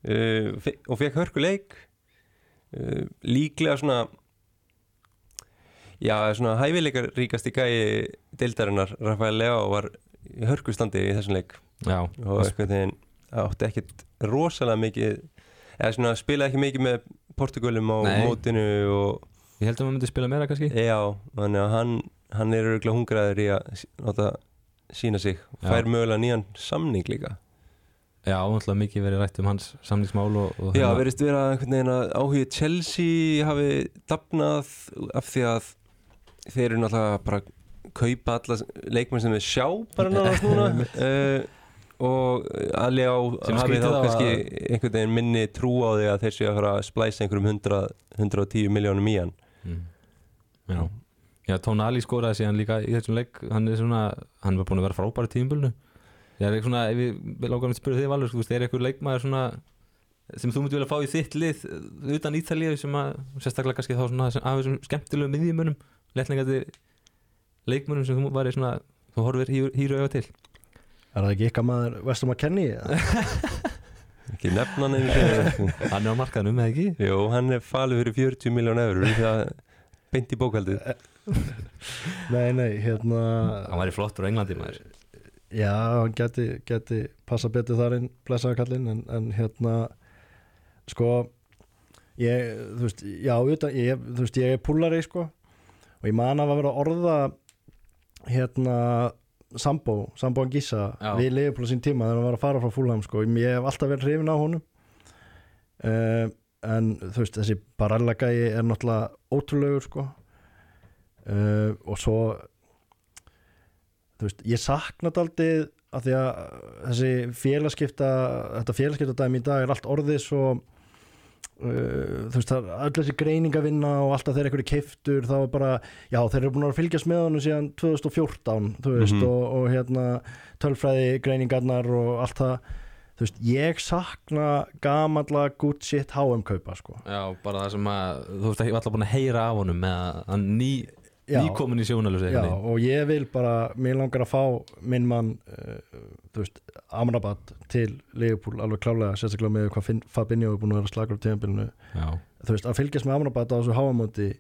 Uh, og fekk hörku leik uh, líklega svona já, svona hæfileikar ríkasti gæi deildarinnar Rafael Leao var í hörkustandi í þessum leik. Já, og einhvern veginn átti ekkit rosalega mikið eða svona spilaði ekki mikið með Portugalum á Nei. mótinu og ég held að maður myndi spila meira kannski. Já, þannig að hann, hann er örgulega hungraður í að láta sína sig, Já. fær mögulega nýjan samning líka. Já, náttúrulega mikið verið rætt um hans samlingsmál og, og Já, hérna- einhvern veginn að áhugi Chelsea hafi dafnað af því að þeir eru náttúrulega bara að kaupa alla leikmenn sem við sjá bara náttúrulega núna. Uh, og Ali á Sem hafi skrítið þá kannski að- einhvern veginn minni trú á því að þeir séu að fara að splæsa einhverjum 100, 110 miljónum í hann. Mm. Já, já Tónali skoraði síðan líka í þessum leik. Hann er svona, hann var búin að vera frábæri tímubölnu ég er ekki svona, ef við við langarum að spyrja þig Valur, þú veist, er eitthvað leikmaður svona sem þú myndi vilja fá í þitt lið utan Ítalíu sem að, sérstaklega kannski þá svona af þessum skemmtilegu miðjumunum letningandi leikmunum sem þú væri svona, þú horfir hýru, auga til Er það ekki ykkar maður Vestum að kenni? ekki nefna einu sinni. hann er á markaðnum, eða ekki? Jú, hann er falið fyrir 40 miljón eurur það beint í bókaldið Nei, nei, hérna hann væri flottur á Englandi maður Já, hann geti, geti passa betur þar inn blessaða kallinn en, en hérna sko ég, þú veist, já, utan, ég, þú veist, ég er púlari sko og ég man að vera að orða hérna Sambo, Sambo Angissa við Leopold sín tíma þegar hann var að fara frá Fulham sko, ég hef alltaf verið hrifin á honum. Uh, en þú veist, þessi Barella gæi er náttúrulega ótrúlegur sko. Uh, og svo þú veist, ég sakna daldið að því að þessi félagskipta þetta félagskipta dæmi í dag er allt orðið svo uh, þú veist, það er öll þessi greiningavinna og alltaf þeir eru keiftur, þá er bara já, þeir eru búin að fylgjast með honum síðan 2014, þú veist, Mhm. og, og hérna tölfræði greiningarnar og allt það þú veist, ég sakna gamalla good shit HM kaupa, sko Já, bara það sem að þú veist ekki alltaf búin að heyra af honum með að hann ný. Nýkomin í sjónalösi og ég vil bara, mér langar að fá minn mann, uh, þú veist Amrabat til Leopold alveg klálega, sérstaklega með hvað Fabinho er búin að vera slagur á tíðanbylunu Já, þú veist, að fylgjast með Amrabat á þessu háamóti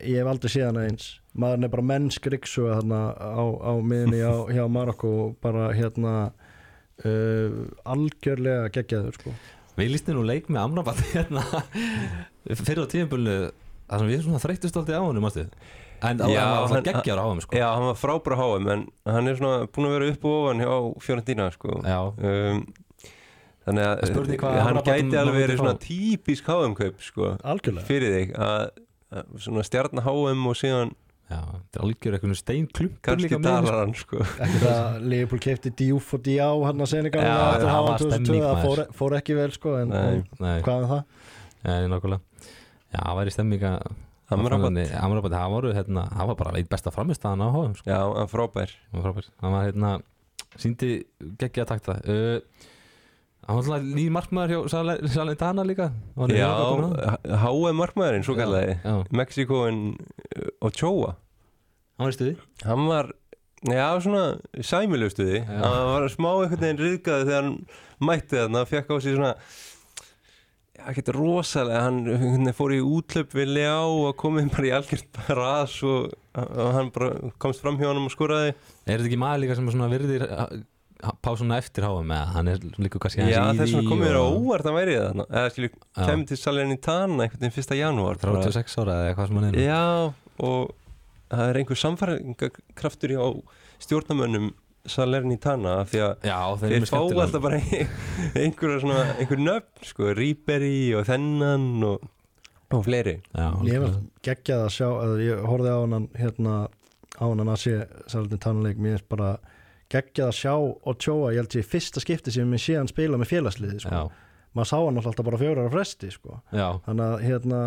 ég hef aldrei séð hana eins maður er bara mennsk riksuga þarna á, á miðinni á, hjá Marokko bara hérna uh, algjörlega geggjaður sko. Við lístum nú leik með Amrabat hérna fyrir á tíðanbölinu þar sem við svona þreyttust alltaf á honum mástu. En á, hann var hann- alltaf geggjar á honum sko. Já, hann var frábæra háum en hann er svona búin að vera upp og ofan hjá Fiorentina sko. Já. um, Þannig að Það hvað hann gæti alveg verið svona típisk háumkaup sko, algjörlega fyrir þig að, að svona stjarnar háum og síðan Já, þetta er algjör eitthvað steinklumpur líka með dalar hann sko. ekkert að Leopold kefti Diouf og Diá hann að Senegal Já, eftir það háan var 2002 stemning, það fór, fór ekki vel sko, en, Nei. en Nei, hvað er það? Nei, nákvæmlega Já, það væri stemming að Amrabat. Það voru hérna, var bara eitt besta framistæðan á hóðum sko. Já, hann frábær. Hann var frábær. Hann var hérna síndi geggja takta. Uh, hann var alltaf nýr markmaður hjá Sal- Salentana líka. Var hann Já, háum markmaðurinn svo kallaði já, Mexikoin Ochoa. Hann var í stuði? Hann var, já svona sæmilegu stuði. Já. Hann var smá einhvern veginn riðgaði þegar hann mætti þarna Fekk á sig svona Já, ekki rosalega, hann fór í útlöp við Ljá og komið bara í algjört ras og, og hann bara komst fram hjá hann og skoraði er þetta ekki maður líka sem er virðir pásuna eftir háum með hann er líka kannski Já, aðeins í þess vegna því komið þér á óvart að væri þarna eða skilju, Já. kemur til Salernitana einhvern veginn 1. janúar bara. 36 ára eða eitthvað sem hann er Já, og það er einhver samfæringakraftur hjá stjórnamönnum Salernitana af því að Já, þeir fá alltaf bara einhverja svona, einhver nöfn sko, Ríberi og þennan og, og fleiri. Já, Ég var geggjað að sjá að ég horfði á hann hérna á hann að sé sælutinn tannleik mér er bara geggjað að sjá Ochoa, ég held ég fyrsta skipti sem ég sé hann spila með félagsliði sko. Já, maður sá hann alltaf bara fjórar á fresti sko. já, þannig að hérna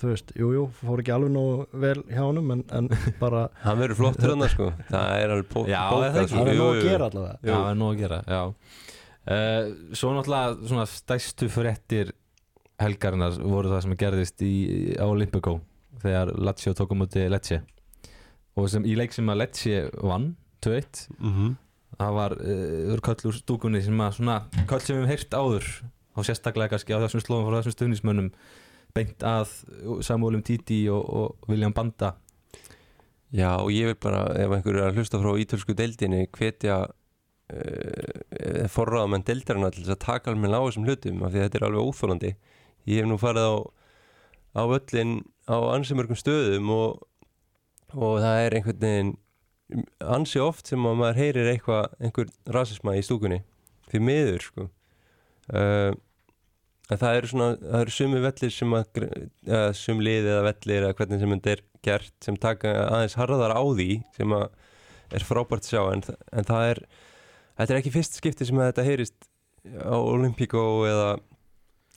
þú veist, jú, jú, fór ekki alveg nú vel hjá honum en, en bara Hann verður flottur hann sko. Það er alveg bókað það sko. það er nóg að gera allavega. Já, það er nóg að gera Já. Uh, Svo náttúrulega svona stæstu fréttir helgarinnar voru það sem gerðist í, á Olympico þegar Lazio tók á móti Lecce. Og sem, í leik sem að Lecce vann 2-1 Mhm. það var uh, köll úr stúkunni sem að svona köll sem við hefum heyrt áður og sérstaklega kannski á þessum slóðum frá þessum stöfnismönnum beint að Samuelum Titi og, og William Banda. Já, og ég vil bara, ef einhver er að hlusta frá ítölsku deildinni, hvetja uh, forraðamenn deildarinnar til þess að taka alveg á þessum hlutum af því þetta er alveg óþólandi ég hef nú farið á, á öllin á ansi mörgum stöðum og, og það er einhvern veginn ansi oft sem að maður heyrir eitthvað, einhver rasisma í stúkunni. Því miður sko uh, það eru svona það eru sumi vellir sem að eða sum lið eða vellir eða hvernig sem þetta er gert sem taka aðeins harðar á því sem að er frábært sjá en, en það er þetta er ekki fyrst skipti sem að þetta heyrist á Olympico eða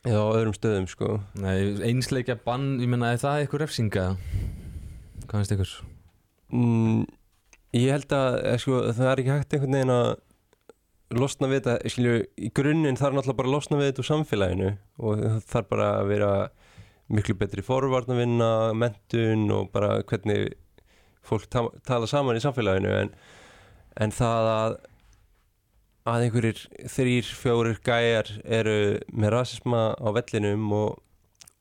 eða á öðrum stöðum sko Nei, einsleikja bann, ég menna, er það eitthvað refsinga? Hvað finnst ykkur? mm, ég held að eh, sko, það er ekki hægt einhvern veginn að losna við þetta, skilju, í grunninn þarf náttúrulega bara að losna við þetta úr samfélaginu og það þarf bara að vera miklu betri forvarnavinna, mentun og bara hvernig fólk ta tala saman í samfélaginu. En, en það að að einhverjir þrýr, fjórir gæjar eru með rasisma á vellinum og,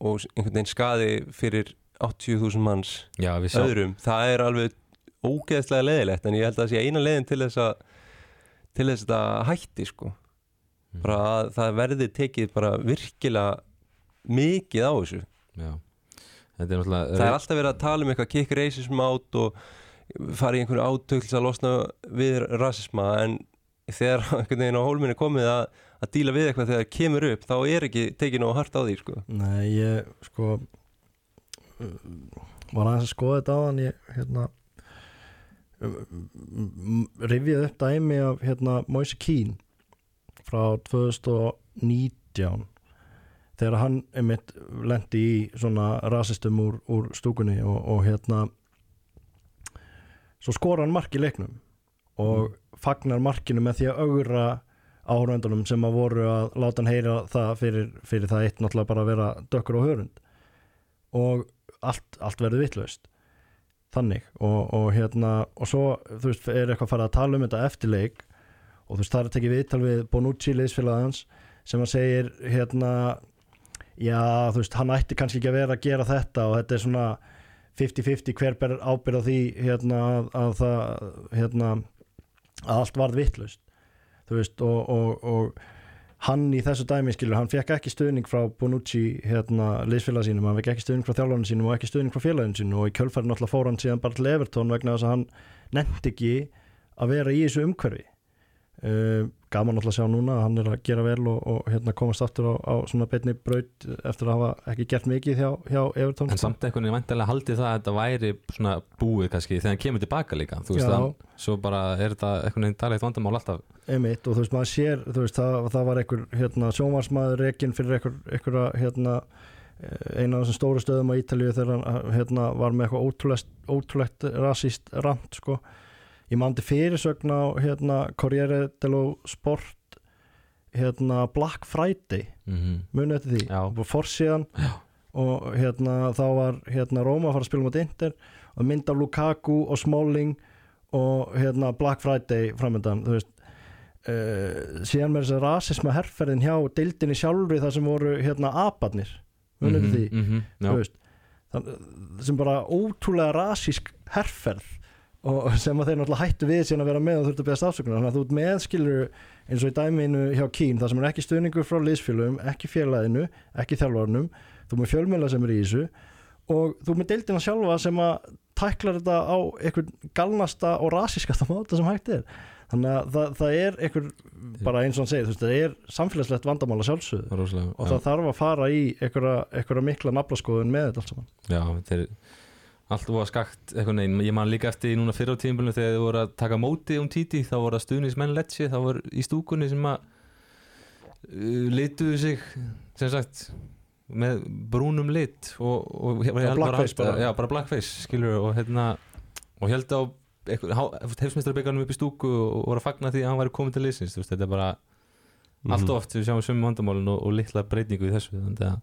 og einhvern veginn skaði fyrir 80.000 manns Já, öðrum, það er alveg ógeðslega leðilegt en ég held að það sé eina leiðin til þess að til þess að þetta hætti sko. Bara að það verði tekið bara virkilega mikið á þessu. Já. Þetta er náttúrulega það er alltaf verið að tala um eitthvað kick racism át og fara í einhverju átökl að losna við rasisma en þegar einhvern veginn á hólminni komið að, að díla við eitthvað þegar það kemur upp þá er ekki tekið nóg hart á því sko. Nei, ég sko uh, var aðeins að skoða þetta á hann ég hérna rifið upp dæmi af hérna Moise Keane frá 2019 þegar hann einmitt lendi í svona rasistum úr, úr stúkunni og, og hérna svo skora hann mark í leiknum og fagnar markinu með því að augra áhörvendunum sem að voru að láta hann heyra það fyrir, fyrir það eitt náttúrulega bara að vera dökkur og hörund. Og allt, allt verður vitlaust þannig. Og, og hérna og svo þú veist er eitthvað að fara að tala um þetta eftir leik og þú veist það er að tekja viðtal við Bonucci liðsfélagans sem að segir hérna já þú veist hann ætti kannski ekki að vera að gera þetta og þetta er svona 50-50 hver ber ábyrð á því hérna að það hérna að allt varð vittlust þú veist og, og, og hann í þessu dæmi skilur, hann fekk ekki stuðning frá Bonucci hérna liðsfélag sínum, hann fekk ekki stuðning frá þjálfarnin sínum og ekki stuðning frá félagin sínum. Og í kjölfærin náttúrulega fór hann síðan bara til Evertón vegna þess að hann nefndi ekki að vera í þessu umhverfi gaman náttúrulega að sjá núna að hann er að gera vel og, og hérna komast aftur á, á svona betni braut eftir að hafa ekki gert mikið hjá, hjá Evertón En samt einhvern veginn vantilega haldið það að þetta væri svona búið kannski þegar hann kemur tilbaka líka þú veist Já. það, svo bara er þetta einhvern veginn daglegt vandamál alltaf Einmitt, og þú veist, maður sér, þú veist, það, það var einhver hérna, sjónvarsmaður rekin fyrir einhver, einhverja, hérna, eh, eina af þessum stóru stöðum á Ítalíu þegar hann hérna, var með eitthvað ótrúlegt, ótrúlegt rasíst rand, sko. Ég mandi fyrirsögn á, hérna, Corriere dello Sport, hérna, Black Friday, mm -hmm. munið eftir því, Já. og forsíðan, og hérna, þá var, hérna, Róma að fara að spila mot Inter, og mynd af Lukaku og Smalling, og hérna Black Friday framöndan, þú veist. Uh, síðan með þess að rasisma herrferðin hjá deildinni sjálfri þar sem voru hérna abarnir munið mm því? mm -hmm. þú veist, það, sem bara ótrúlega rasísk herrferð og sem að þeir náttúrulega hættu við síðan að vera með og þurftu að beðast afsökunar. Þannig að þú ert með skilur eins og í dæminu hjá Kín þar sem er ekki stuðningur frá liðsfélögum ekki félaginu, ekki þjálfarnum þú með fjölmjöla sem er í þessu og þú með deildina sjálfa sem að tæklar þetta á einhvern galnasta og rasískasta máta sem hægt er. Þannig að það, það er einhver bara eins og hann segir, þú veist, það er samfélagslegt vandamál að sjálfsögðu. Og það þarf að fara í einhverja mikla naflaskoðun með þetta allt saman. Já, þetta er allt búið að skakt einhvern veginn, ég man líka eftir núna fyrir á tímabölinu þegar þið voru að taka móti um títi þá voru að stuðnismenn Lecce, þá voru í stúkunni sem að uh, lituðu sig sem sagt með brúnum lit og, og Já, blackface bara. já, bara blackface, skilur og hérna og held á hefsmeistarabyggarnum upp í stúku og voru að fagna því að hann væri komin til veist, þetta er bara Mhm. allt of oft við sjáum sömu vandamálin og, og litla breytingu í þessu þannig að,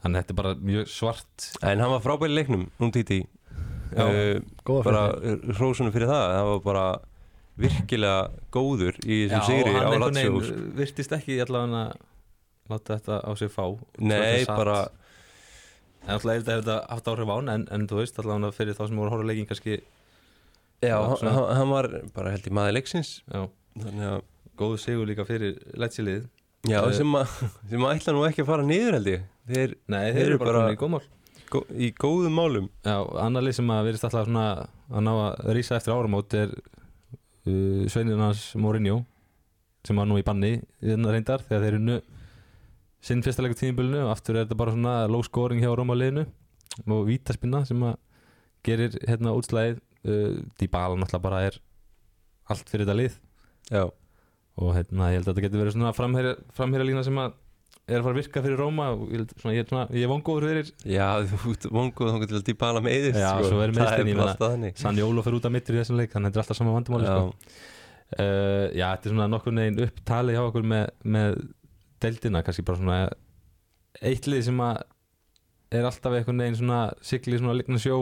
þannig að þetta er bara mjög svart En hann var frábæri leiknum, hún títi bara fyrir hrósunum fyrir það það var bara virkilega góður í þessum sigri á veginn virtist ekki allavega að láta þetta á sig fá. Nei, bara en alltaf er þetta, haft áhrif á hann en, en þú veist allavega fyrir þá sem voru á leikin kannski Já, hann, var bara held í maður leiksins. Já, Þannig að góðu sigur líka fyrir lætsilið Já, Eh, sem að ætla nú ekki að fara niður held ég. Þeir nei, þeir, Þeir eru bara, bara- bara í góðmál gó, í góðum málum. Já, annar lið sem að verðist alltaf svona að ná að rísa eftir áramót er uh, sveininn hans Mourinho sem var nú í banni hérna reyndar þegar þeir unnu sinn fyrsta leikur tíðinbölinu og aftur er þetta bara svona low scoring hjá Róma liðinu og vítaspinna sem að gerir hérna útslæðið uh, Dybala náttúrulega bara er allt fyrir þetta lið. Já, og hérna ég held að þetta getur verið svona framherja lína sem að er að fara að virka fyrir Róma og ég, ég, er ég er vongóður fyrir já þú ert vonguð þá til að dýbala meiðist Já, sko. svo er Það meiðslin, ég bara meina, alltaf þannig. Sanni Ólof fyrir út af mittur í þessum leik þannig að þetta er alltaf sama vandamáli Já, sko. uh, Já, þetta er svona nokkur neginn upptalið hjá okkur með, með deildina, kannski bara svona eitt lið sem að er alltaf eitthvað neginn svona sigli svona líkna sjó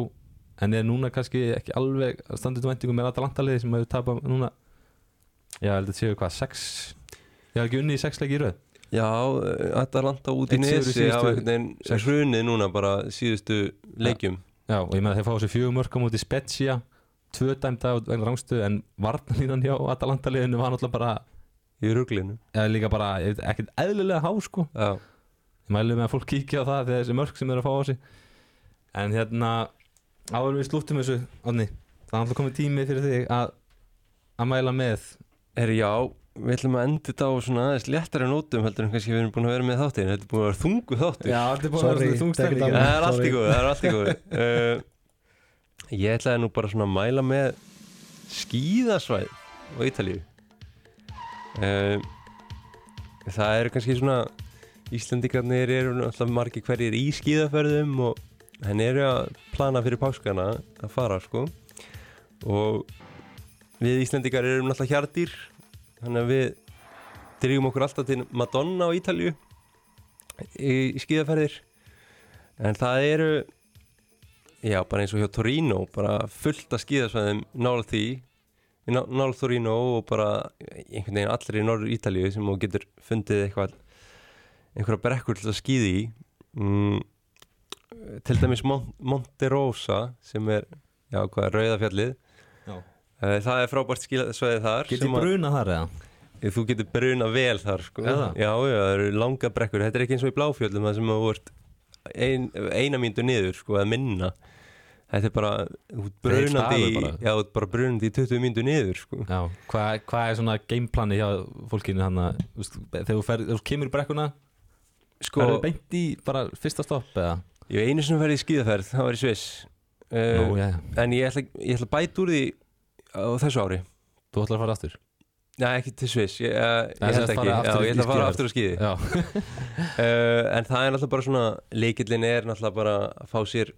en er núna kannski ekki alveg að standa til vendingum með Atalanta liði sem hefur tapað núna? Já, ég held að þetta séu hvað, sex? Hef ekki unnið í sex leiki í röð já Atalanta út í Einn sigur í nesi hrunið núna bara síðustu leikjum. Já, og ég með að þeir fá sér fjögum mörgum út í Spezia tvö dæmda vegna rángstu en varnalínan hjá Atalanta liðinu var náttúrulega bara í ruglinu. Eða líka bara ekkert eðlilega há sko. Já, ég mælu með að fólk kíkja á það þegar þessi mörg sem eru að fá á sig. En hérna áður við slúttum þessu Onni, það er alltaf komið tími fyrir þig að að mæla með er já Við ætlum að enda þetta á svona aðeins léttari nótum heldur en kannski við erum búin að vera með þáttin Þetta er búin að vera þungu þáttur. Já, þetta er búin Sorry, að vera þungstemning dæmi. Það er allt í góð, það er allt í góð uh, Ég ætlaði nú bara svona að mæla með skíðasvæð á Ítalíu. Um, það eru kannski svona Íslandingarnir eru alltaf margir hverjir í skíðaferðum og henni eru að plana fyrir páskana að fara sko. Og við Íslandingar erum alltaf hjartýr þannig að við drýjum okkur alltaf til Madonna á Ítalíu í skíðaferðir. En það eru já bara eins og hjá Torino bara fullt af skíðasvæðum nála því. Nála Torino og bara einhvern veginn allir í norður Ítalíu sem þú getur fundið eitthvað einhverja brekkur til að skýði í. Mm, til dæmis Mon Monte Rosa sem er, já hvað er, Rauðafjallið það er frábært skíðasvæðið þar Get sem ég að- bruna þar eða? Þú getur bruna vel þar sko það? Já, já, það eru langa brekkur Þetta er ekki eins og í bláfjöldum það sem þú vart ein, eina mínútu niður sko, eða minna Þetta er bara, þú brunandi í, bara. Já, bara brunandi í 20 mínútu niður sko Já, hvað hva er svona gameplani hjá fólkinu hann að þegar þú, fer, þú kemur í brekkuna Sko, verður beint í bara fyrsta stopp eða? ég hef einu sem verið í skíðaferð Það var í Sviss uh, Nú, já, En ég ætla, ég ætla að bæta úr því á þessu ári. Þú ætlar að fara aftur? Nei, ekki til Sviss, ég, uh, ég sem held ekki. Já, ég ætla að fara aftur á skíði. Já, uh, En það er náttúrulega bara svona Leikillin er náttúrulega bara að fá sér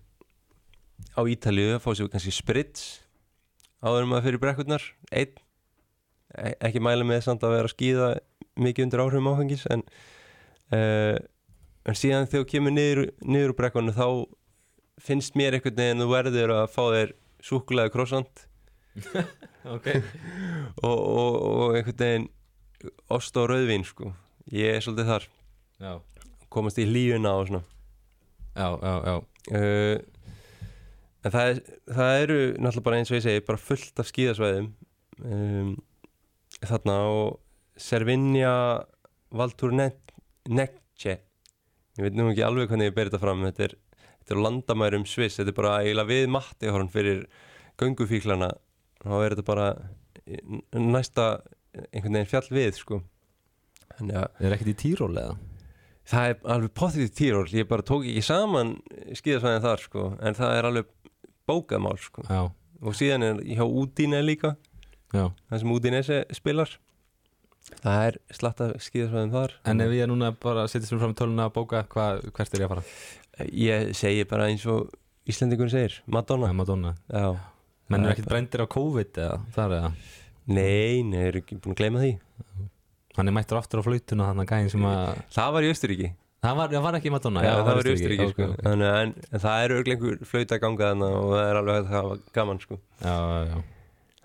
á Ítalíu, að fá sér kannski sprits áður en maður fyrir brekkurnar einn. E- ekki mæla með samt að vera að skýða mikið undir áhrifum áfengis en, uh, en síðan þegar þú kemur niður, niður úr brekkunum þá finnst mér einhvern veginn þú verður að fá þér súkulega krossant ok. Og, og, og einhvern veginn ost og rauðvín sko. Ég er svolítið þar, Já, komast í hlíuna og svona. Já, já, já. Uh, en það, er, það eru náttúrulega bara eins og ég segi bara fullt af skíðasvæðum. Um, þarna og Servinja Valtur Nekce ég veit nú ekki alveg hvernig ég ber þetta fram. Þetta er, þetta er landamærum Sviss. Þetta er bara eiginlega við Mattihorn fyrir göngufíklana þá er þetta bara n- næsta einhvern veginn fjall við sko þannig að Er ekkert í Tíról eða? Það er alveg potið í tíról, ég bara tók ekki saman skíðasvæðin þar sko, en það er alveg bókaðmál sko. Já, Og síðan er hjá Údíne líka, já það sem Údínese spilar. Það er slatta skíðasvæðin þar. En ef ég núna bara setjast mér fram í töluna að bóka, hvað, hvert er ég að fara? Ég segi bara eins og Íslendingur segir, Madonna. Nei, Madonna Já. Menn Það er er ekkert brændir á COVID eða þar eða? Nei, nei, er ekki búin að gleyma því. Hann er mættur aftur á flautuna þannig að gæðin sem að Það var í Östuríki. Það var, það var ekki Madonna Já, það var í Östuríki sko. Þannig, að- en, en það eru örugglega einhver flauta að ganga þarna og það er alveg að hafa gaman sko. Já, já, já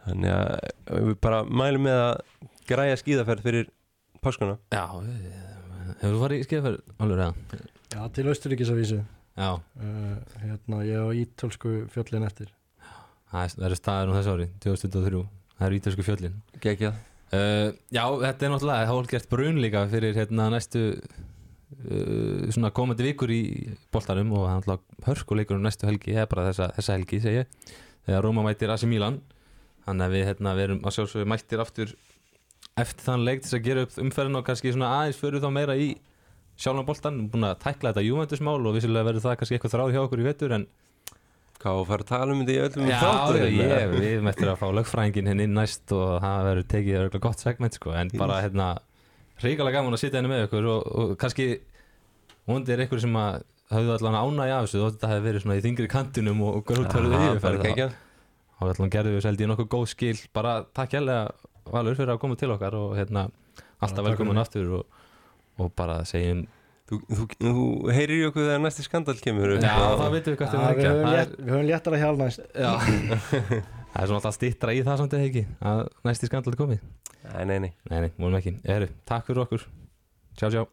Þannig að við bara mælum með að græja skíðaferð fyrir páskuna. Já, hefur þú farið í skeiðferð alveg eða? Já, til Austuríkis að vísu Já, uh, hérna, ég á ítölsku fjöllin eftir það er- það eru staður um þessu ári, 2023 Það eru ítölsku fjöllin. Gekjað. uh, Já, þetta er náttúrulega hálfgert brun líka fyrir hérna næstu uh, svona komandi vikur í boltanum og það er náttúrulega hörkuleikur um næstu helgi, eða bara þessa, þessa helgi segi ég, þegar Róma mætir AC Milan. Þannig að við hérna við erum að sjálfsögðu mættir aftur eftir þann leik til að gera upp umferðin og kannski svona aðeins fyrir þá meira í sjálfan boltan, búin að tækla þetta Juventus-mál og vissilega verður það kannski eitthvað þráð hjá okkur í vetur en Hvað að fara að tala um þetta í öllum Já, þáttunum, ég, eða? við mættum að fá lögfræðingin henni næst og það verður tekið örgulega gott segment sko, en bara hérna ríkalega gaman að sitja henni með ykkur og, og kannski vondi er ykkur sem að hafðu allan ánægi af þessu þótt þetta hefði verið svona í þingri kantinum og, og grótverðu Aha, yfirferð þá allan gerðu við seldi nokkuð góð skil. Bara takk hérlega Valur fyrir að koma til okkar og hérna alltaf velkomin aftur og, og bara segjum Þú, þú, þú heyrir í okkur þegar næsti skandal kemur upp. Já, og- það veitum við hvað það er við höfum léttara hjálp næst. Já, það er svona alltaf stittra í það samt eða ekki að næsti skandal er komið? Nei, nei, nei. Nei, nei, múlum ekki. Eru, takk fyrir okkur. Tjá, tjá.